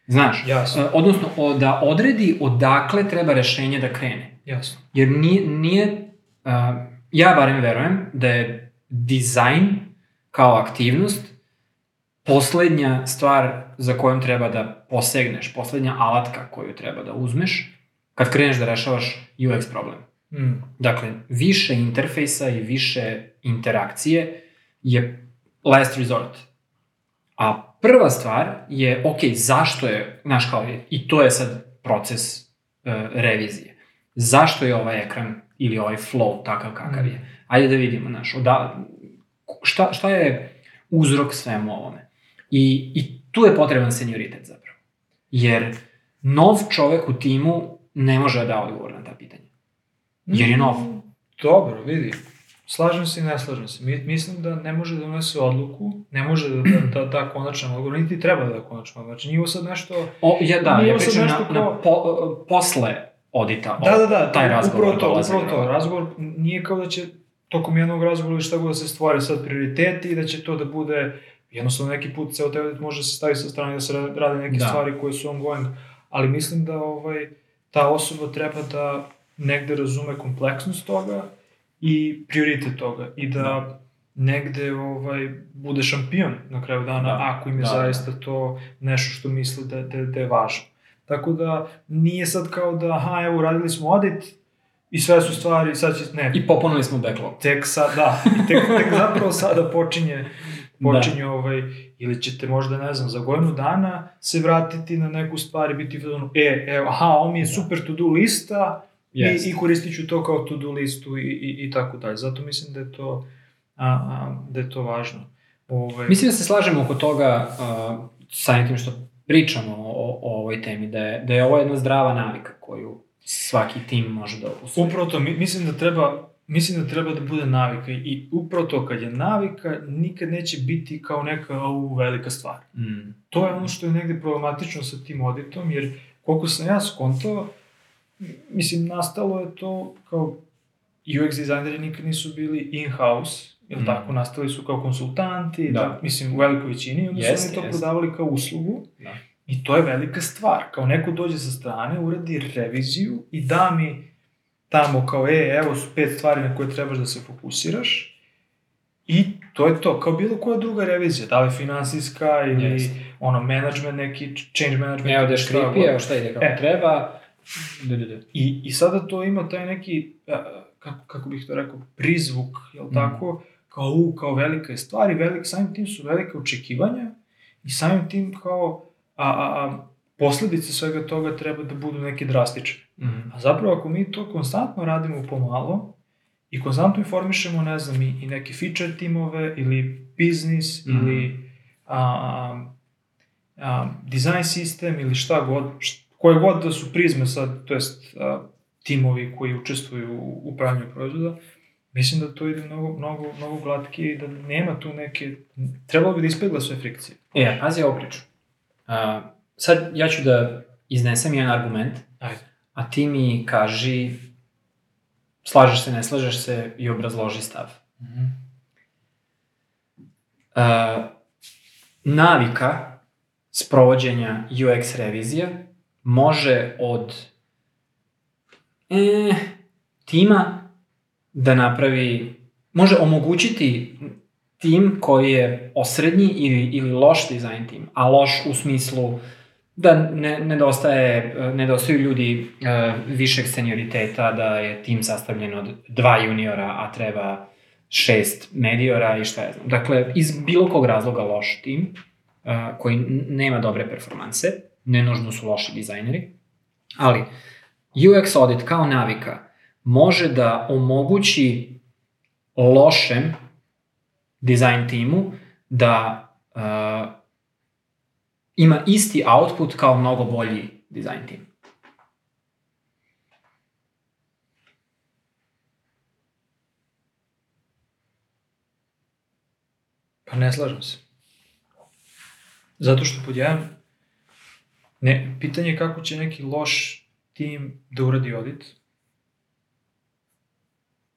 Znaš, Jasno. e, odnosno o, da odredi odakle treba rešenje da krene. Jasno. Jer nije, nije uh, ja barem verujem da je dizajn kao aktivnost poslednja stvar za kojom treba da posegneš, poslednja alatka koju treba da uzmeš kad kreneš da rešavaš UX problem. Mm. Dakle, više interfejsa i više interakcije je last resort. A prva stvar je, ok, zašto je, znaš kao, i to je sad proces uh, revizije. Zašto je ovaj ekran ili ovaj flow takav kakav je? Ajde da vidimo, znaš, oda, šta, šta je uzrok svemu ovome? I, I tu je potreban senioritet zapravo. Jer nov čovek u timu ne može da da odgovor na ta pitanja. Jer je nov. Mm, Dobro, vidi. Slažem se i ne slažem se. Mi, mislim da ne može da donese odluku, ne može da da, da, da konačan odgovor, niti treba da da konačan odgovor. Znači, nije ovo sad nešto... O, ja, da, ja pričam na, nešto na po, posle odita. Da, da, da, taj razgovor upravo to, dolazi upravo to. Razgovor nije kao da će tokom jednog razgovora ili šta god da se stvore sad prioriteti i da će to da bude jednostavno neki put ceo taj audit može se staviti sa strane da se ra- rade neke Da. stvari koje su ongoing, ali mislim da ovaj, ta osoba treba da negde razume kompleksnost toga i prioritet toga i da, Da. negde ovaj, bude šampion na kraju dana Da. ako im je Da, da. zaista to nešto što misle da, da, da je važno. Tako da nije sad kao da, aha, evo, uradili smo audit i sve su stvari, sad će, ne, I popunili smo backlog. tek sad, da, i tek, tek zapravo sada počinje, počinje Da. ovaj, ili ćete možda, ne znam, za godinu dana se vratiti na neku stvar i biti fazonu, e, evo, aha, ovo mi je super to-do lista Yes. i, i koristit ću to kao to-do listu i, i, i tako dalje. Zato mislim da je to, a, a, da je to važno. Ovaj, Mislim da se slažemo oko toga uh, sa tim što pričamo o, o ovoj temi, da je, da je ovo jedna zdrava navika koju svaki tim može da usvoji. Upravo to, mi- mislim da treba mislim da treba da bude navika i upravo to, kad je navika, nikad neće biti kao neka ovu velika stvar. Mm. To je ono što je negde problematično sa tim auditom, jer koliko sam ja skontao, mislim, nastalo je to kao UX dizajneri nikad nisu bili in-house, jel Mm. tako, nastali su kao konsultanti, Da. da. mislim, u velikoj većini, onda Jeste, su oni to jeste. prodavali kao uslugu, Da. i to je velika stvar, kao neko dođe sa strane, uradi reviziju i da mi tamo kao, e, evo su pet stvari na koje trebaš da se fokusiraš, i to je to, kao bilo koja druga revizija, da li finansijska ili Jeste. ono, management, neki change management. Evo šta škripi, evo šta ide kako E. treba. Da, da, da. I, I sada to ima taj neki, a, kako, kako bih to rekao, prizvuk, jel Mm. tako, kao, u, kao velika je stvar i velik, samim tim su velike očekivanja i samim tim kao, a, a, a posledice svega toga treba da budu neke drastične. Mm. A zapravo ako mi to konstantno radimo pomalo i konstantno informišemo, ne znam, i, i neke feature timove ili biznis Mhm. ili a, a, design sistem ili šta god, št, koje god da su prizme sad, to jest a, timovi koji učestvuju u upravljanju proizvoda, mislim da to ide mnogo, mnogo, mnogo glatkije i da nema tu neke, trebalo bi da ispegla sve frikcije. E, pazi ovu priču. A, sad ja ću da iznesem jedan argument, Ajde. a ti mi kaži slažeš se, ne slažeš se i obrazloži stav. Mhm. Uh, navika sprovođenja UX revizija može od e, tima da napravi, može omogućiti tim koji je osrednji ili, ili loš dizajn tim, a loš u smislu da ne, nedostaje, nedostaju ljudi e, višeg senioriteta, da je tim sastavljen od dva juniora, a treba šest mediora i šta ja znam. Dakle, iz bilo kog razloga loš tim, e, koji nema dobre performanse, ne nužno su loši dizajneri, ali UX audit kao navika može da omogući lošem dizajn timu da uh, ima isti output kao mnogo bolji dizajn tim. Pa ne slažem se. Zato što pod jedan, ne, pitanje je kako će neki loš tim da uradi audit.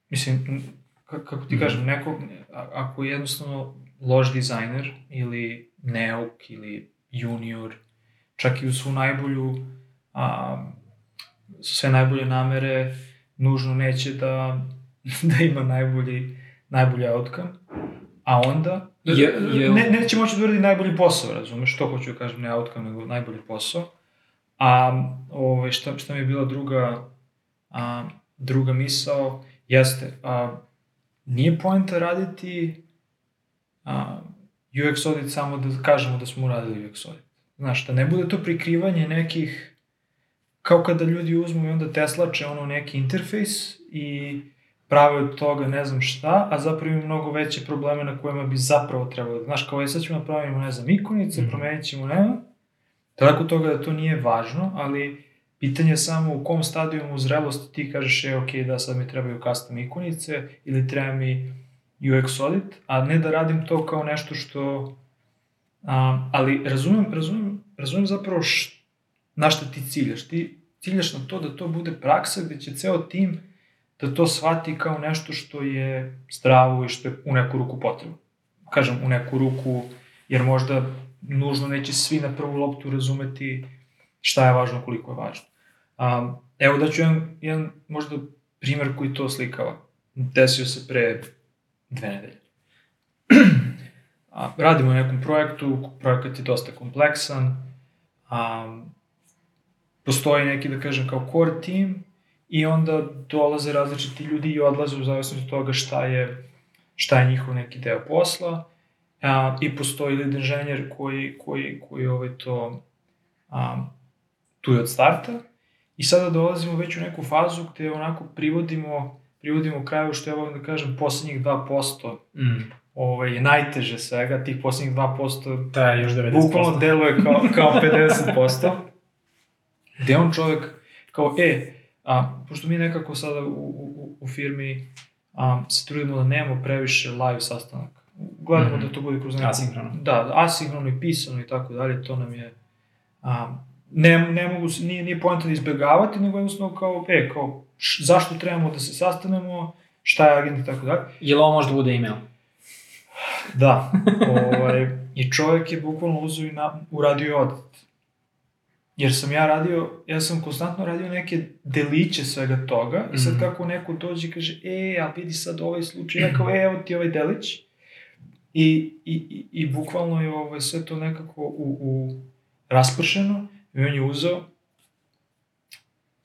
Mislim, kako ti Mhm. kažem, neko, ako je jednostavno loš dizajner ili neuk ili junior, čak i u svu najbolju, a, sve najbolje namere, nužno neće da, <laughs> da ima najbolji, najbolji outcome, a onda Je- je- ne, neće moći da uradi najbolji posao, razumeš, što hoću da kažem, ne outcome, nego najbolji posao. A ovaj, šta, šta mi je bila druga, a, druga misao, jeste, a, nije poenta raditi a, UX audit samo da kažemo da smo uradili UX audit. Znaš, da ne bude to prikrivanje nekih, kao kada ljudi uzmu i onda teslače ono neki interfejs i prave od toga ne znam šta, a zapravo imaju mnogo veće probleme na kojima bi zapravo trebalo. Znaš, kao je sad ćemo napravimo, ne znam, ikonice, mm. promenit ćemo, ne Tako toga da to nije važno, ali pitanje je samo u kom stadijumu zrelosti ti kažeš, e, ok, da sad mi trebaju custom ikonice ili treba mi UX audit, a ne da radim to kao nešto što... A, ali razumem, razumem, razumem zapravo š, na šta ti ciljaš. Ti ciljaš na to da to bude praksa gde će ceo tim da to shvati kao nešto što je zdravo i što je u neku ruku potrebno. Kažem, u neku ruku, jer možda nužno neće svi na prvu loptu razumeti šta je važno, koliko je važno. Um, evo da ću jedan, jedan možda primer koji to slikava. Desio se pre dve nedelje. A, radimo na nekom projektu, projekat je dosta kompleksan, a, postoji neki, da kažem, kao core team i onda dolaze različiti ljudi i odlaze u zavisnosti od toga šta je, šta je njihov neki deo posla a, i postoji lead inženjer koji, koji, koji ovaj to a, tu je od starta i sada dolazimo već u neku fazu gde onako privodimo privodimo kraju što ja volim da kažem poslednjih 2% mm. ovaj, je najteže svega, tih poslednjih 2% da, još 90%. bukvalno deluje kao, kao 50%. <laughs> gde on čovek kao, e, a, pošto mi nekako sada u, u, u firmi a, se trudimo da nemamo previše live sastanak. Gledamo mm -hmm. da to bude kroz neku... Asinhrono. Da, asinhrono i pisano i tako dalje, to nam je... A, ne, ne mogu, nije, nije pojenta da izbjegavati, nego jednostavno kao, e, kao, š, zašto trebamo da se sastanemo, šta je agent i tako dalje. Je li ovo možda bude email? Da, ovaj, i čovjek je bukvalno uzeo i na, uradio audit. Jer sam ja radio, ja sam konstantno radio neke deliće svega toga i sad mhm. kako neko dođe i kaže, e, a vidi sad ovaj slučaj, ja kao, e, evo ti ovaj delić. I, i, i, i bukvalno je ovaj, sve to nekako u, u raspršeno i on je uzeo,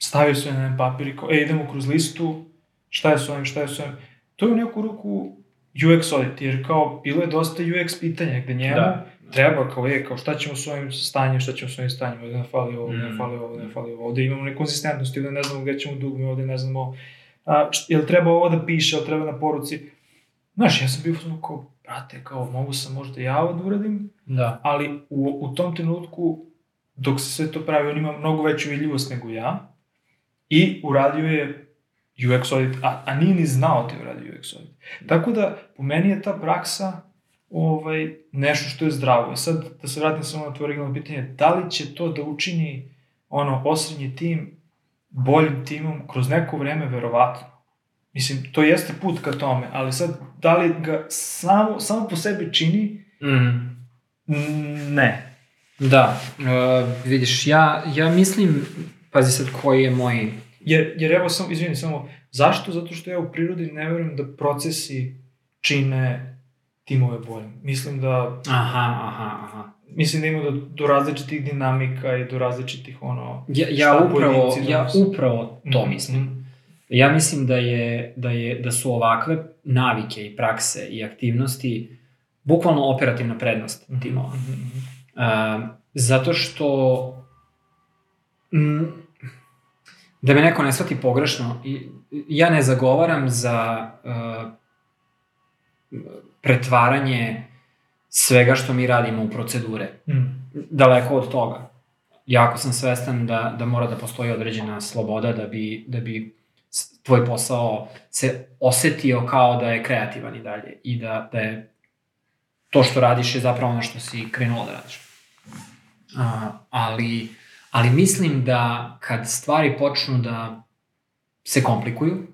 stavio sve na jedan papir i kao, e, idemo kroz listu, šta je s ovim, šta je s ovim. To je u neku ruku UX audit, jer kao, bilo je dosta UX pitanja gde njemu da. treba kao, e, kao šta ćemo s ovim stanjem, šta ćemo s ovim stanjem, ovde ne fali ovo, mm. ne fali ovo, ne fali ovo, ovde imamo nekonzistentnosti, ovde ne znamo gde ćemo dugme, ovde ne znamo, a, jel treba ovo da piše, jel treba na poruci. Znaš, ja sam bio samo kao, brate, kao, mogu sam možda ja ovo da uradim, da. ali u, u tom trenutku, dok se sve to pravi, on ima mnogo veću vidljivost nego ja, i uradio je UX audit, a, a nije ni znao da je uradio UX audit. Tako da, po meni je ta praksa ovaj, nešto što je zdravo. E sad, da se vratim samo na tvoje originalno pitanje, da li će to da učini ono, osrednji tim boljim timom kroz neko vreme, verovatno. Mislim, to jeste put ka tome, ali sad, da li ga samo, samo po sebi čini? Mm. Ne. Da, uh, vidiš, ja, ja mislim, pazi sad koji je moj... Jer, jer evo, sam, izvini, samo, zašto? Zato što ja u prirodi ne verujem da procesi čine timove boljim. Mislim da... Aha, aha, aha. Mislim da ima do, do različitih dinamika i do različitih ono... Ja, ja upravo, ja upravo to mm, mislim. Mm. Ja mislim da je, da je da su ovakve navike i prakse i aktivnosti bukvalno operativna prednost -hmm. timova. Mm -hmm. uh, zato što da me neko ne shvati pogrešno, ja ne zagovaram za uh, pretvaranje svega što mi radimo u procedure. Mm. Daleko od toga. Jako sam svestan da, da mora da postoji određena sloboda da bi, da bi tvoj posao se osetio kao da je kreativan i dalje i da, da je to što radiš je zapravo ono što si krenuo da radiš. A, ali, ali mislim da kad stvari počnu da se komplikuju,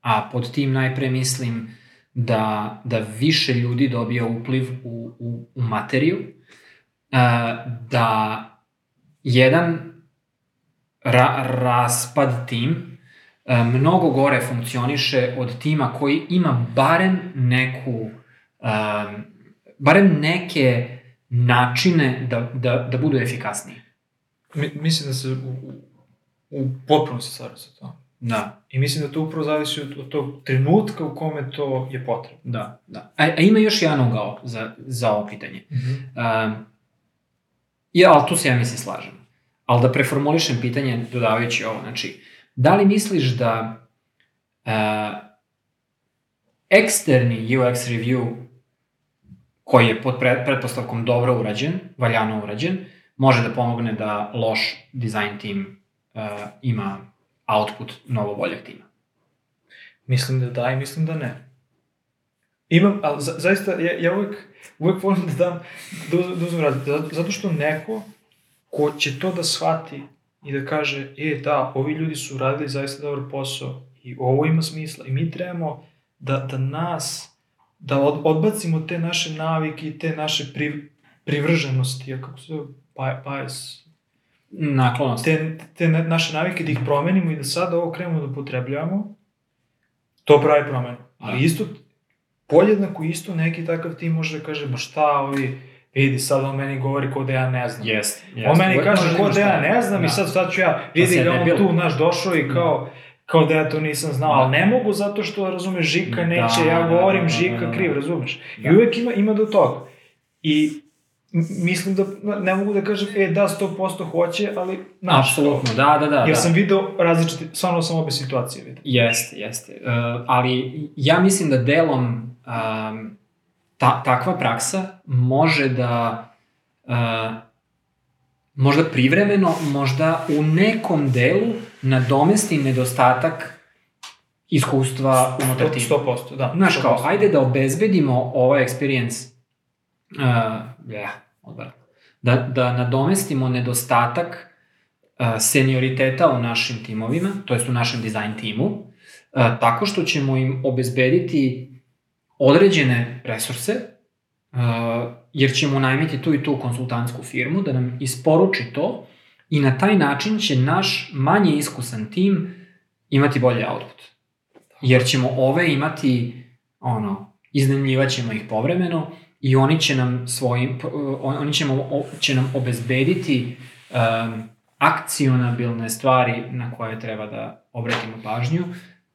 a pod tim najpre mislim da, da više ljudi dobija upliv u, u, u materiju, da jedan ra, raspad tim mnogo gore funkcioniše od tima koji ima barem neku, barem neke načine da, da, da budu efikasniji. Mi, mislim da se u, u, u potpunosti stvari sa to. Da. I mislim da to upravo zavisi od, od tog trenutka u kome to je potrebno. Da, da. A, a ima još jedan ugao za, za ovo pitanje. Mm -hmm. Um, ja, ali tu se ja mislim slažem. Ali da preformulišem pitanje dodavajući ovo, znači, da li misliš da uh, eksterni UX review koji je pod pretpostavkom dobro urađen, valjano urađen, može da pomogne da loš design team uh, ima output mnogo boljeg tima. Mislim da da i mislim da ne. Imam, ali za, zaista, ja, ja uvek, uvek volim da dam, da, da uzmem razliku, zato što neko ko će to da shvati i da kaže, e, da, ovi ljudi su radili zaista dobar posao i ovo ima smisla i mi trebamo da, da nas, da od, odbacimo te naše navike i te naše pri, privrženosti, kako se zove, bias, naklonost. Te, te naše navike da ih promenimo i da sada ovo krenemo da potrebljavamo, to pravi promenu. Ali da. isto, podjednako isto neki takav tim može da kaže, ma šta ovi, vidi sad on meni govori ko da ja ne znam. Jest, jest. On meni kaže ko da ja ne znam da. i sad sad ću ja, vidi ga on tu naš došao i kao, kao da ja to nisam znao, da. ali ne mogu zato što, razumeš, Žika da, neće, da, ja govorim da, da, Žika da, da, kriv, razumeš. Da. I uvek ima, ima do toga. I mislim da ne mogu da kažem, e da, 100% hoće, ali... Znaš, Apsolutno, da, da, da. Jer da. sam video različite, stvarno sam obe situacije vidio. Jeste, jeste. Uh, ali ja mislim da delom um, ta, takva praksa može da uh, možda privremeno, možda u nekom delu nadomesti nedostatak iskustva unutar tima. 100%, da. Znaš kao, ajde da obezbedimo ovaj experience uh, yeah, odvratno. Da, da nadomestimo nedostatak uh, senioriteta u našim timovima, to jest u našem dizajn timu, uh, tako što ćemo im obezbediti određene resurse, uh, jer ćemo najmiti tu i tu konsultantsku firmu da nam isporuči to i na taj način će naš manje iskusan tim imati bolji output. Jer ćemo ove imati, ono, iznajmljivat ćemo ih povremeno, i oni će nam svojim, oni će, će nam obezbediti um, akcionabilne stvari na koje treba da obratimo pažnju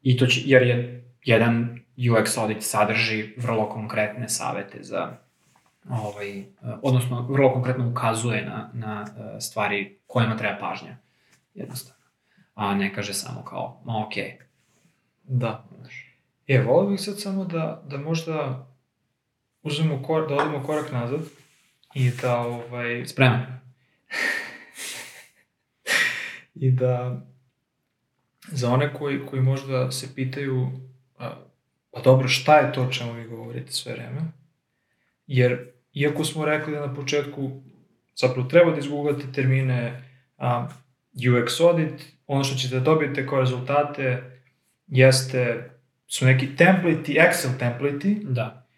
i to će, jer je jedan UX audit sadrži vrlo konkretne savete za ovaj, odnosno vrlo konkretno ukazuje na, na uh, stvari kojima treba pažnja. Jednostavno. A ne kaže samo kao, ma okej. Okay. Da. E, volio bih sad samo da, da možda uzmemo kor, da odemo korak nazad i da ovaj... Spreman. <laughs> I da za one koji, koji možda se pitaju a, pa dobro, šta je to čemu vi govorite sve vreme? Jer, iako smo rekli da na početku zapravo treba da izgooglate termine a, UX audit, ono što ćete da dobijete kao rezultate jeste, su neki templati, Excel templati, da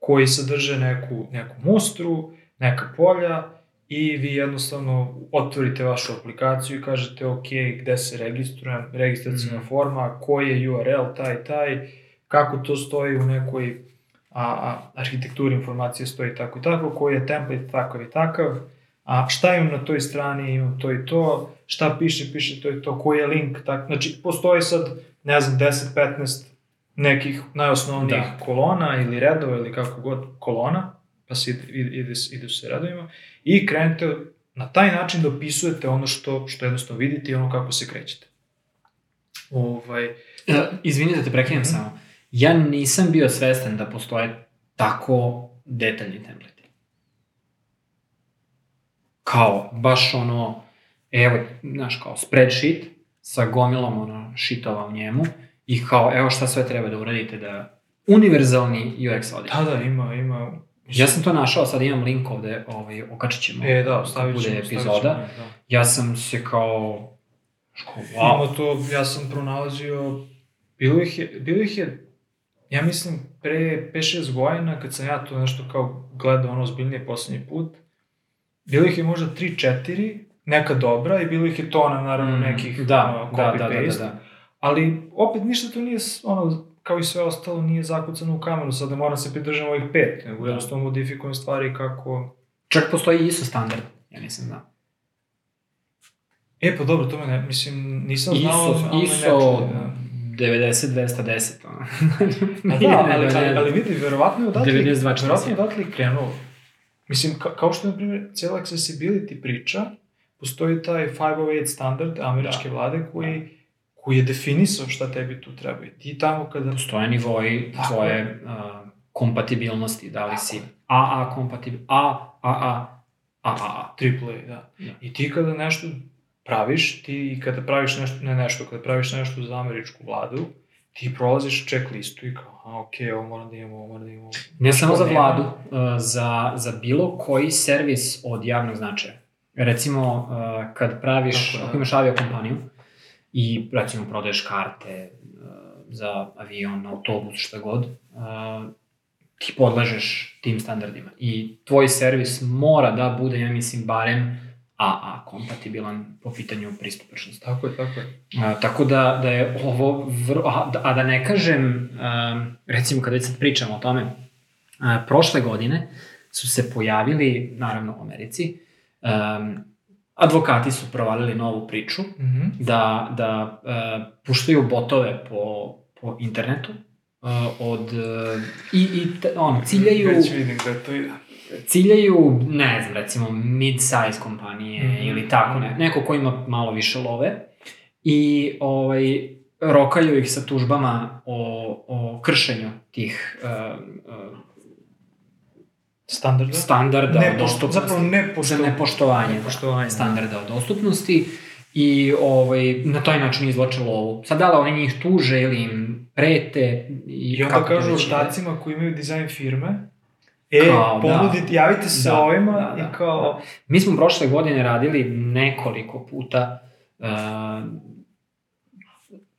koji sadrže neku, neku mustru, neka polja i vi jednostavno otvorite vašu aplikaciju i kažete ok, gde se registrujem, registracijna mm. forma, koji je URL, taj, taj, kako to stoji u nekoj a, a, arhitekturi informacije stoji tako i tako, koji je template takav i takav, a šta imam na toj strani, imam to i to, šta piše, piše to i to, koji je link, tak, znači postoji sad, ne znam, 10-15 nekih najosnovnijih da. kolona ili redova ili kako god kolona, pa se ide, ide, ide se redovima, i krenete na taj način da opisujete ono što, što jednostavno vidite i ono kako se krećete. Ovaj, e, izvinite da te prekinem mm -hmm. samo. Ja nisam bio svestan da postoje tako detaljni templeti. Kao, baš ono, evo, znaš, kao spreadsheet sa gomilom ono, šitova u njemu i kao, evo šta sve treba da uradite da univerzalni UX audit. Da, da, ima, ima. Ja sam to našao, sad imam link ovde, ovaj, okačit ćemo. E, da, stavit ćemo. epizoda. Ćemo, da. Ja sam se kao, ško, wow. Ima to, ja sam pronalazio, bilo ih je, bilo ih je, ja mislim, pre 5-6 godina, kad sam ja to nešto kao gledao ono ozbiljnije poslednji put, bilo ih je možda 3-4, neka dobra i bilo ih je tona, naravno, mm, nekih da, ono, copy-paste. Da, da, da, da, da. Ali, opet, ništa to nije, ono, kao i sve ostalo, nije zakucano u kamenu, sad ne moram se pridržati ovih pet, nego da. jednostavno modifikujem stvari kako... Čak postoji ISO standard, ja nisam znao. E, pa dobro, to me ne, mislim, nisam znao, ISO, ali ISO ne čuli, da. 90-210. ono. Da, <laughs> ali, ali, ali vidi, verovatno je odatle, 92, verovatno je odatle krenuo. Mislim, ka, kao što je, na primjer, cijela accessibility priča, postoji taj 508 standard američke da, vlade koji, da. Koji je definisao šta tebi tu treba. I ti tamo kada... Postoje nivoi tvoje uh, kompatibilnosti, da li Tako. si AA kompatibil, A, AA, AAA. Triple A, da. da. I ti kada nešto praviš, ti kada praviš nešto, ne nešto, kada praviš nešto za američku vladu, ti prolaziš checklistu i kao, a ok, ovo moram da imamo, ovo moram da imamo. Ne samo za vladu, uh, za, za bilo koji servis od javnog značaja. Recimo, uh, kad praviš, Tako, da. ako imaš aviokompaniju i recimo prodaješ karte uh, za avion, autobus, šta god, ti podlažeš tim standardima. I tvoj servis mora da bude, ja mislim, barem AA kompatibilan po pitanju pristupačnosti. Tako je, tako je. A, tako da, da je ovo, vrlo, a, a da ne kažem, a, recimo kada već sad pričamo o tome, a, prošle godine su se pojavili, naravno u Americi, a, advokati su provalili novu priču, mm -hmm. da, da a, puštaju botove po, po internetu, a, od, a, i, i on, ciljaju... Već vidim da to ide ciljaju, ne znam, recimo mid-size kompanije mm -hmm. ili tako, ne, neko ko ima malo više love i ovaj, rokaju ih sa tužbama o, o kršenju tih uh, uh, standarda, standarda ne, dostupnosti. Zapravo nepošto, za nepoštovanje, nepoštovanje da, standarda o dostupnosti i ovaj, na taj način izvlače lovu. Sad da li oni njih tuže ili im prete i, I onda kažu ortacima koji imaju dizajn firme E, kao, da. ponuditi, da. javite se da, ovima da, da, i kao... Da. Mi smo prošle godine radili nekoliko puta uh,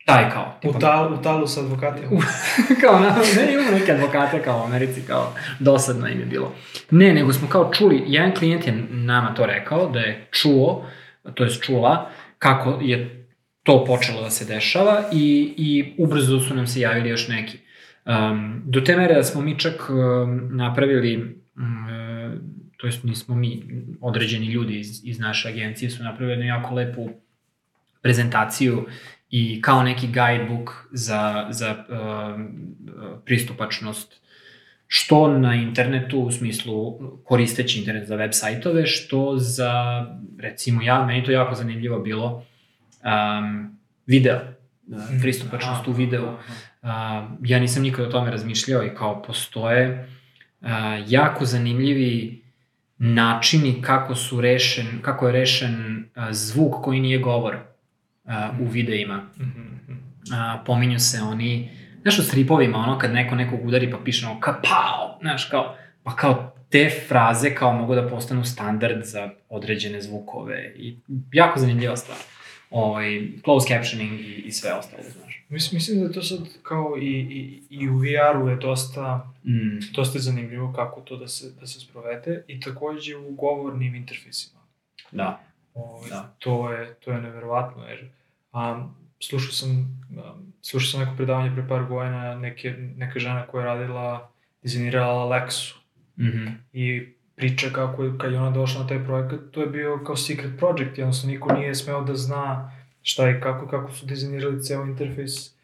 taj kao. Tipa, u, tal, u talu sa advokatima. <laughs> kao, na, ne imamo neke advokate kao u Americi, kao dosadno im je bilo. Ne, nego smo kao čuli, jedan klijent je nama to rekao, da je čuo, to je čula, kako je to počelo da se dešava i, i ubrzo su nam se javili još neki. Um, do te mere da smo mi čak um, napravili, um, to jest nismo mi, određeni ljudi iz, iz naše agencije su napravili jednu jako lepu prezentaciju i kao neki guidebook za, za um, pristupačnost što na internetu, u smislu koristeći internet za web sajtove, što za, recimo, ja, meni to jako zanimljivo bilo, um, video, mm. pristupačnost u videu. Uh, ja nisam nikad o tome razmišljao i kao postoje uh, jako zanimljivi načini kako su rešen, kako je rešen uh, zvuk koji nije govor uh, u videima. Uh, pominju se oni, znaš u stripovima, ono kad neko nekog udari pa piše ono kapao, znaš kao, pa kao te fraze kao mogu da postanu standard za određene zvukove i jako zanimljiva stvar ovaj, closed captioning i, i sve ostalo, znaš. Mislim, mislim da je to sad kao i, i, i u VR-u je dosta, mm. dosta zanimljivo kako to da se, da se sprovede i takođe u govornim interfejsima. Da. Ovaj, da. To je, to je neverovatno, jer um, slušao sam, um, slušao sam neko predavanje pre par godina neke, neka žena koja je radila, dizajnirala Alexu. Mm -hmm. I priča kako je, kad je ona došla na taj projekat, to je bio kao secret project, jednostavno niko nije smeo da zna šta i kako, kako su dizajnirali ceo interfejs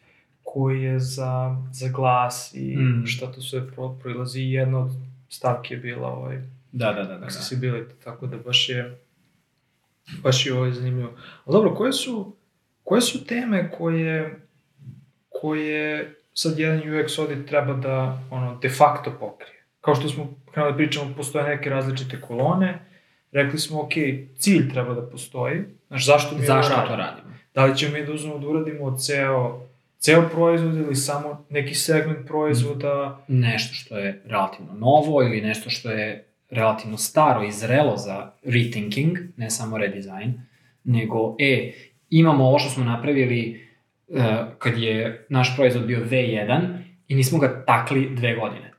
koji je za, za glas i mm. šta to sve pro, proilazi i jedna od stavki je bila ovaj, da, da, da, da, accessibility, da. tako da baš je baš je ovaj zanimljivo. Ali dobro, koje su, koje su teme koje, koje sad jedan UX audit treba da ono, de facto pokrije? kao što smo krenuli da pričamo, postoje neke različite kolone, rekli smo, ok, cilj treba da postoji, znaš, zašto mi zašto to radimo? Da li ćemo mi da uzmemo da uradimo ceo, ceo proizvod ili samo neki segment proizvoda? Nešto što je relativno novo ili nešto što je relativno staro i zrelo za rethinking, ne samo redesign, nego, e, imamo ovo što smo napravili uh, kad je naš proizvod bio V1 i nismo ga takli dve godine.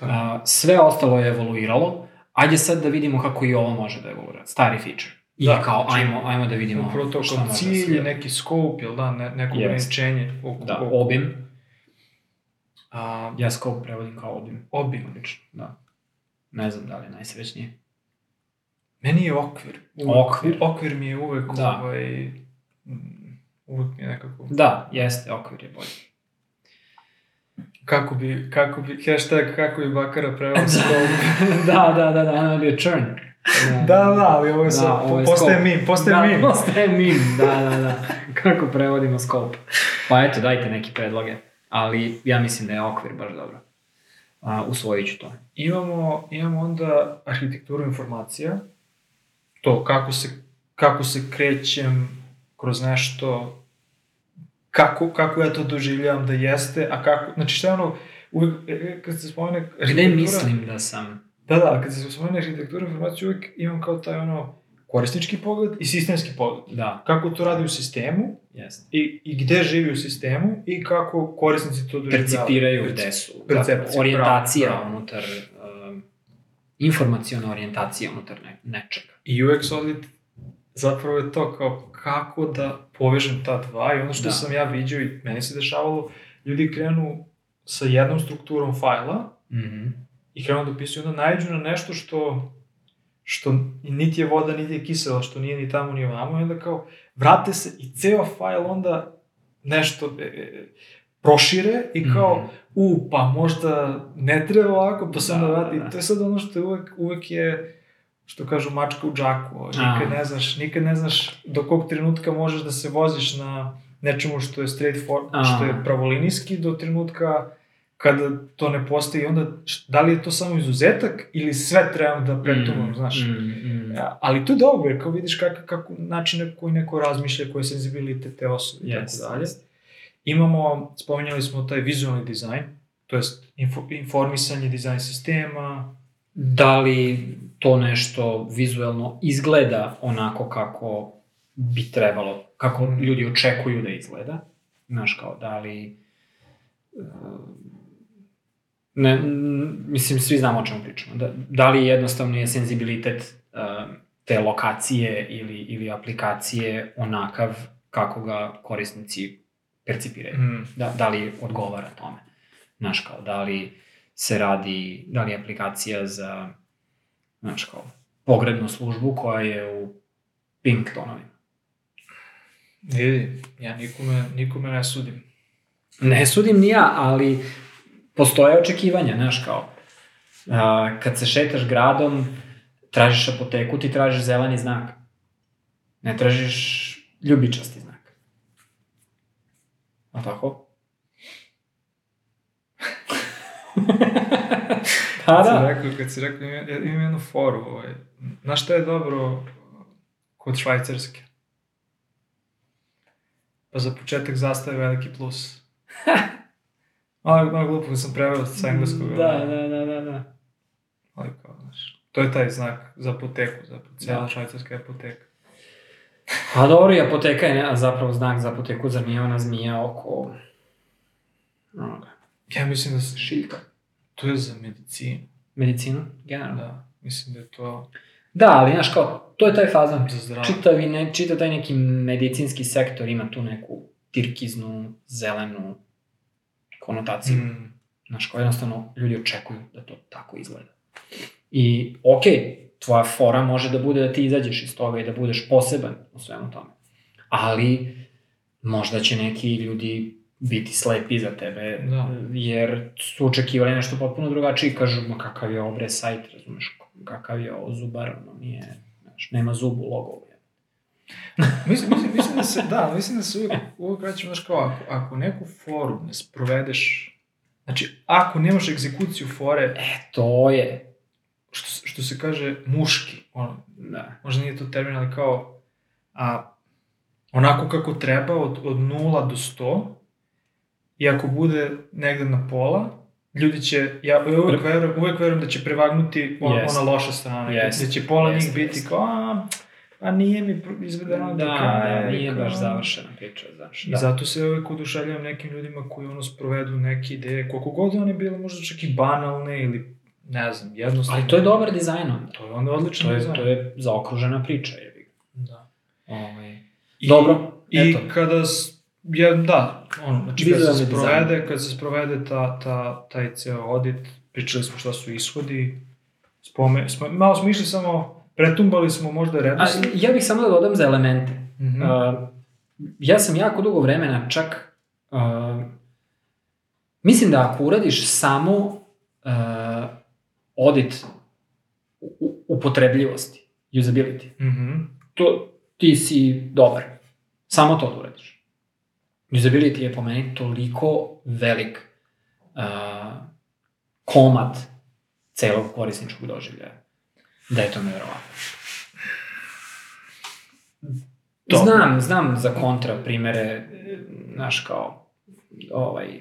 A, sve ostalo je evoluiralo, ajde sad da vidimo kako i ovo može da evoluira, stari feature. I da, kao, znači, ajmo, ajmo da vidimo Upravo to kao cilj, neki scope, jel da, ne, neko yes. ograničenje. Da, oko. obim. A, ja scope prevodim kao obim. Obim. Obično, da. Ne znam da li je najsrećnije. Meni je okvir. Uvek, Okvir. Okvir mi je uvek, Da. ovaj, uvek mi je nekako... Da, jeste, okvir je bolji. Kako bi, kako bi, hashtag kako bi Bakara preveo <laughs> scope. <laughs> da, da, da, da, ono je churn. da, da, ali ovo je sad, ovo je postaje scope. mim, postaje da, mim. Postaje mim, da, da, da. <laughs> Kako prevodimo scope. Pa eto, dajte neki predloge. Ali ja mislim da je okvir baš dobro. A, usvojit ću to. Imamo, imamo onda arhitekturu informacija, to kako se, kako se krećem kroz nešto, kako, kako ja to doživljavam da jeste, a kako, znači šta je ono, uvijek, e, e, kad se spomene Gde mislim da sam... Da, da, kad se spomene arhitektura informacija, uvijek imam kao taj ono korisnički pogled i sistemski pogled. Da, Kako to radi u sistemu jeste. i, i gde živi u sistemu i kako korisnici to doživljavaju. Percipiraju Perci- gde su. percepcija, Zapravo, Orijentacija bravo, bravo. unutar... Um, informacijona orijentacija unutar ne, nečega. I UX audit zapravo je to kao kako da povežem ta dva i ono što Da. sam ja vidio i meni se dešavalo, ljudi krenu sa jednom strukturom fajla Mhm. i krenu da opisuju, onda najđu na nešto što što niti je voda, niti je kisela, što nije ni tamo ni ovamo, i onda kao vrate se i ceo fajl onda nešto e, e, prošire i kao, Mhm. u, pa možda ne treba ovako, pa se onda Da, vrati. da, da. To je sad ono što je uvek, uvek je, što kažu, mačka u džaku. ovaj. Nikad ne znaš, nikad ne znaš do kog trenutka možeš da se voziš na nečemu što je straight for, A. što je pravolinijski do trenutka kada to ne postoji, onda da li je to samo izuzetak ili sve trebam da pretumam, Mm, znaš. mm, mm. Ja, ali to je dobro, jer kao vidiš kako, kako način na koji neko razmišlja, koji je senzibilitet te osobe i Jeste, tako dalje. Imamo, spominjali smo taj vizualni dizajn, to jest info, informisanje dizajn sistema, Da li to nešto vizuelno izgleda onako kako bi trebalo, kako Mm. ljudi očekuju da izgleda? Znaš, kao, da li... e, Ne, mislim, svi znamo o čemu pričamo. Da, da li jednostavno je senzibilitet e, te lokacije ili, ili aplikacije onakav kako ga korisnici percipiraju? mm. da, da li odgovara tome. Znaš, kao, da li se radi, da li je aplikacija za, znaš, kao, pogrebnu službu koja je u pink tonovima. vidi, ja nikome, nikome ne sudim. Ne sudim ni ja, ali postoje očekivanja, znaš, kao, a, kad se šetaš gradom, tražiš apoteku, ti tražiš zeleni znak. Ne tražiš ljubičasti znak. A tako? <laughs> pa Kad si da. rekao, kad si rekao, imam, ja imam jednu foru, ovaj. Znaš šta je dobro kod švajcarske? Pa za početak zastave veliki plus. <laughs> Malo, malo glupo kad sam preveo sa engleskog. Da, da, da, da, da. Ali kao, znaš, to je taj znak za apoteku, za cijela Da. švajcarska apoteka. A dobro, i apoteka je ne, zapravo znak za apoteku, zar nije ona zmija oko... onoga, Ja mislim da se, šiljka. To je za medicinu. Medicinu, generalno. Da, mislim da je to Da, ali znaš kao, to je taj fazan. za zdravlje. Čitavi, ne, čitav taj neki medicinski sektor ima tu neku tirkiznu, zelenu konotaciju. Mm. Znaš, kao jednostavno ljudi očekuju da to tako izgleda. I, okej, tvoja fora može da bude da ti izađeš iz toga i da budeš poseban u svemu tome. Ali, možda će neki ljudi biti slepi za tebe, Da. jer su očekivali nešto potpuno drugačije i kažu, ma kakav je obre sajt, razumeš, kakav je ovo zubar, ono nije, znaš, nema zub u logovu. <laughs> Mislim, mislim, mislim da se, da, mislim da se uvijek, uvijek vraćam, znaš kao, ako, ako neku foru ne sprovedeš, znači, ako nemaš egzekuciju fore, E, to je, što, što se kaže muški, ono, da, možda nije to termin, ali kao, a, onako kako treba, od, od 0 do 100, i ako bude negde na pola, ljudi će, ja uvek verujem, uvek verujem da će prevagnuti on, Jest. ona loša strana, Jest. da će pola Jest, njih biti jest. kao, a, a nije mi izvedeno do da, kraja. da, i nije kao- baš završena priča, znaš. I Da. zato se uvek oduševljam nekim ljudima koji ono sprovedu neke ideje, koliko god one bile možda čak i banalne ili ne znam, jednostavno. Ali to je dobar dizajn onda. To je onda odličan To je, dizajn. to je zaokružena priča, je. Da. Ovaj. I, Dobro, I eto. kada, s- ja, da, ono, znači kada se sprovede, kad se sprovede ta, ta, taj ceo audit, pričali smo šta su ishodi, spome, smo, malo smo išli samo pretumbali smo možda A, redoslijed. ja bih samo da dodam za elemente. Mhm. Uh, ja sam jako dugo vremena čak... Uh, mislim da ako uradiš samo uh, audit upotrebljivosti, usability, Mhm. to ti si dobar. Samo to da uradiš. Usability je po meni toliko velik uh, komad celog korisničkog doživljaja. Da je to nevjerovatno. Dobro. Znam, znam za kontra primere, znaš kao, ovaj, e,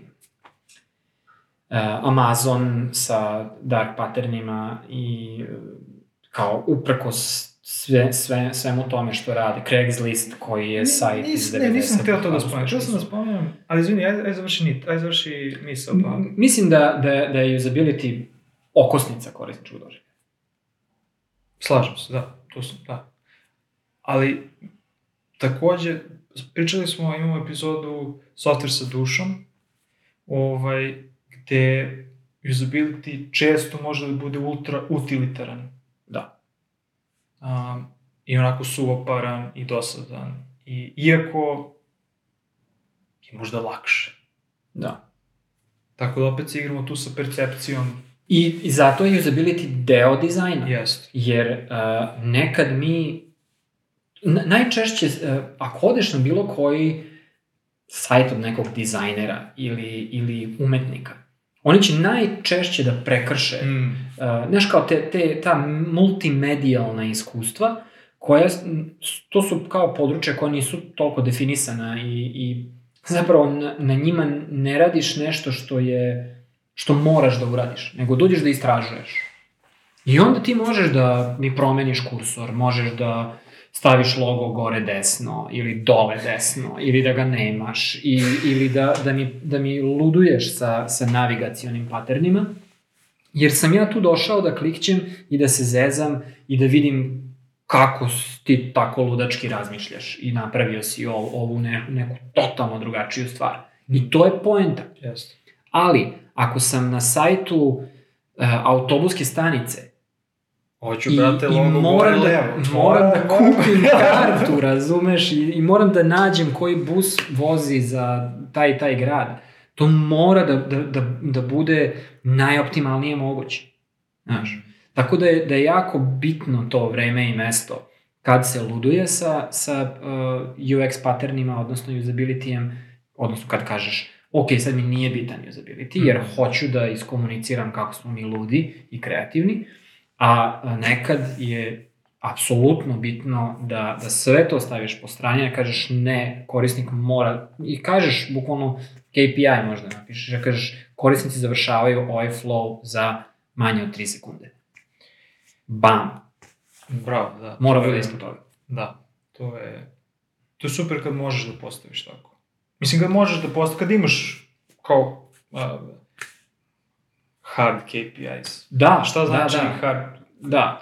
Amazon sa dark patternima i e, kao uprkos sve, sve, svemu tome što rade, Craigslist koji je sajt iz Nis, 90. ne, nisam htio to da spomenem. Htio sam da spomenem, ali izvini, aj, aj završi nit, aj završi misao, pa... Mislim da, da, da je usability okosnica korisničkog doživljaja. Slažem se, da, to sam, da. Ali, takođe, pričali smo, imamo epizodu Software sa dušom, ovaj, gde usability često može da bude ultra utilitaran. Um, I onako suvoparan i dosadan. I, iako je možda lakše. Da. Tako da opet se igramo tu sa percepcijom. I, I zato je usability deo dizajna. Jest. Jer uh, nekad mi, n- najčešće, uh, ako odeš na bilo koji sajt od nekog dizajnera ili, ili umetnika, oni će najčešće da prekrše, Mm. uh, znaš kao te, te, ta multimedijalna iskustva, koja, to su kao područja koja nisu toliko definisana i, i zapravo na, na njima ne radiš nešto što je, što moraš da uradiš, nego dođeš da istražuješ. I onda ti možeš da mi promeniš kursor, možeš da staviš logo gore desno ili dole desno ili da ga nemaš i, ili da, da, mi, da mi luduješ sa, sa navigacionim paternima. Jer sam ja tu došao da klikćem i da se zezam i da vidim kako ti tako ludački razmišljaš i napravio si ov, ovu ne, neku totalno drugačiju stvar. I to je poenta. Jest. Ali, ako sam na sajtu uh, autobuske stanice Hoću, i, brate, i moram, da, levo. moram da kupim <laughs> kartu, razumeš, i, i moram da nađem koji bus vozi za taj taj grad, to mora da, da, da, da bude najoptimalnije moguće. Znaš, tako da je, da je jako bitno to vreme i mesto kad se luduje sa, sa uh, UX patternima, odnosno usability-em, odnosno kad kažeš ok, sad mi nije bitan usability, jer Mhm. hoću da iskomuniciram kako smo mi ludi i kreativni, a a nekad je apsolutno bitno da, da sve to staviš po strani, da kažeš ne, korisnik mora, i kažeš bukvalno KPI možda napišeš, da kažeš korisnici završavaju ovaj flow za manje od 3 sekunde. Bam, Bravo, da. mora bude ispod toga. Da, to je... To je super kad možeš da postaviš tako. Mislim, kad možeš da postaviš, kad imaš kao uh, hard KPIs. Da, Šta znači da, da. hard? Da.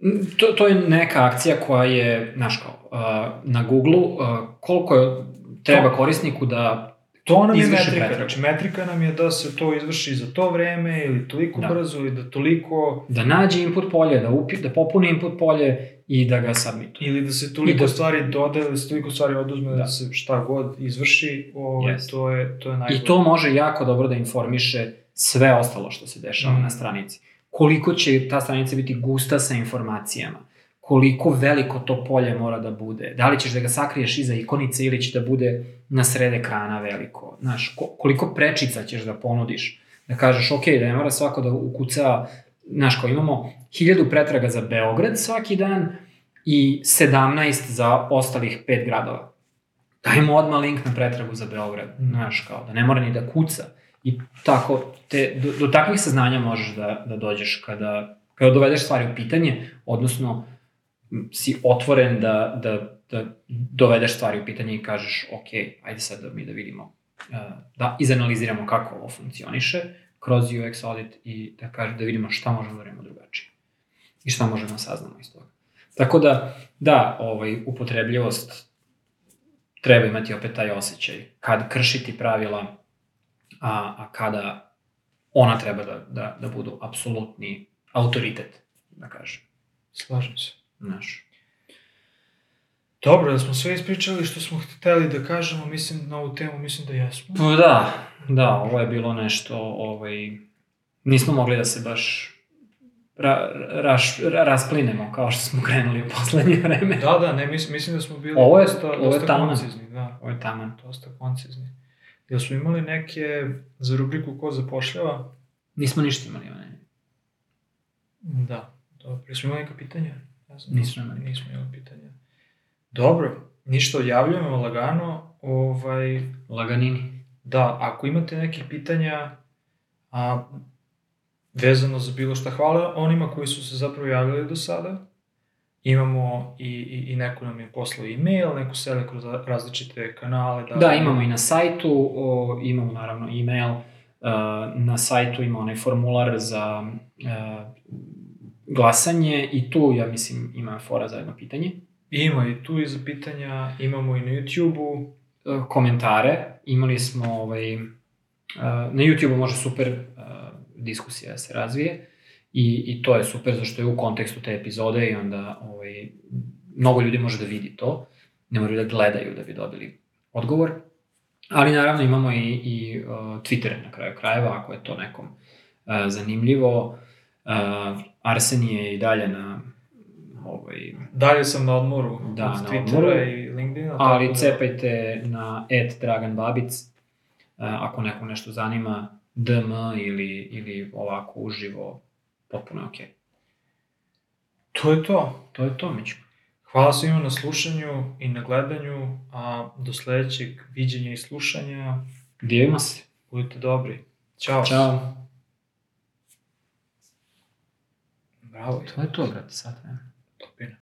Mm, To, to je neka akcija koja je, znaš kao, uh, na Google uh, koliko je, treba To- korisniku da To nam je metrika. pretragu. Znači, metrika nam je da se to izvrši za to vreme ili toliko Da. brzo ili da toliko... da nađe input polje, da, upi, da popuni input polje i da ga submituje. Ili da se toliko I da- stvari dodaje, da se toliko stvari oduzme, da, Da. se šta god izvrši, ovo, Jest. to je, to je najbolje. I to može jako dobro da informiše sve ostalo što se dešava Mm. na stranici. Koliko će ta stranica biti gusta sa informacijama, koliko veliko to polje mora da bude, da li ćeš da ga sakriješ iza ikonice ili će da bude na sred ekrana veliko, znaš, ko- koliko prečica ćeš da ponudiš, da kažeš, ok, da ne mora svako da ukuca, znaš, kao imamo hiljadu pretraga za Beograd svaki dan i 17 za ostalih pet gradova. Dajmo odmah link na pretragu za Beograd, Mm. znaš, kao, da ne mora ni da kuca. I tako, te, do, do takvih saznanja možeš da, da dođeš kada, kada dovedeš stvari u pitanje, odnosno si otvoren da, da, da dovedeš stvari u pitanje i kažeš, ok, ajde sad da mi da vidimo, da izanaliziramo kako ovo funkcioniše kroz UX audit i da, kažem, da vidimo šta možemo da radimo drugačije i šta možemo da saznamo iz toga. Tako da, da, ovaj, upotrebljivost treba imati opet taj osjećaj kad kršiti pravila, a, a kada ona treba da, da, da budu apsolutni autoritet, da kažem. Slažem se. Znaš. Dobro, da smo sve ispričali što smo hteli da kažemo, mislim, na ovu temu, mislim da jesmo. Pa da, da, ovo je bilo nešto, ovaj, nismo mogli da se baš ra, raš, ra, rasplinemo kao što smo krenuli u poslednje vreme. Da, da, ne, mislim, mislim da smo bili Ovo je- dosta, ovo je dosta taman. koncizni. Da, Ovo je taman. dosta koncizni. Jel smo imali neke za rubriku ko zapošljava? Nismo ništa imali, ne. Da, dobro. Jesmo imali neka pitanja? Ja znam, Nismo imali. Nismo imali pitanja. Dobro, ništa odjavljujemo lagano. Ovaj, Laganini. Da, ako imate nekih pitanja a, vezano za bilo šta, hvala onima koji su se zapravo javili do sada. Imamo i, i, i neko nam je poslao e-mail, neko sele kroz različite kanale. Da, imamo i na sajtu, o, imamo naravno e-mail, uh, na sajtu ima onaj formular za uh, glasanje i tu, ja mislim, ima fora za jedno pitanje. Ima i tu i za pitanja, imamo i na YouTube-u. Uh, komentare, imali smo ovaj, uh, na YouTube može super uh, diskusija da se razvije i, i to je super zašto je u kontekstu te epizode i onda ovaj, mnogo ljudi može da vidi to, ne moraju da gledaju da bi dobili odgovor. Ali naravno imamo i, i uh, Twitter na kraju krajeva, ako je to nekom uh, zanimljivo. Uh, Arsen je i dalje na ovaj, Dalje sam na odmoru Da, od na Twittera odmoru. i LinkedIna. ali da- cepajte na et Dragan Babic, uh, ako neko nešto zanima, DM ili, ili ovako uživo, potpuno je okej. To je to. To je to, Mićko. Hvala svima na slušanju i na gledanju, a do sledećeg viđenja i slušanja Divimo se. budite dobri. Ćao. Ćao. Bravo. To je to, brate, sad vremena. Topina.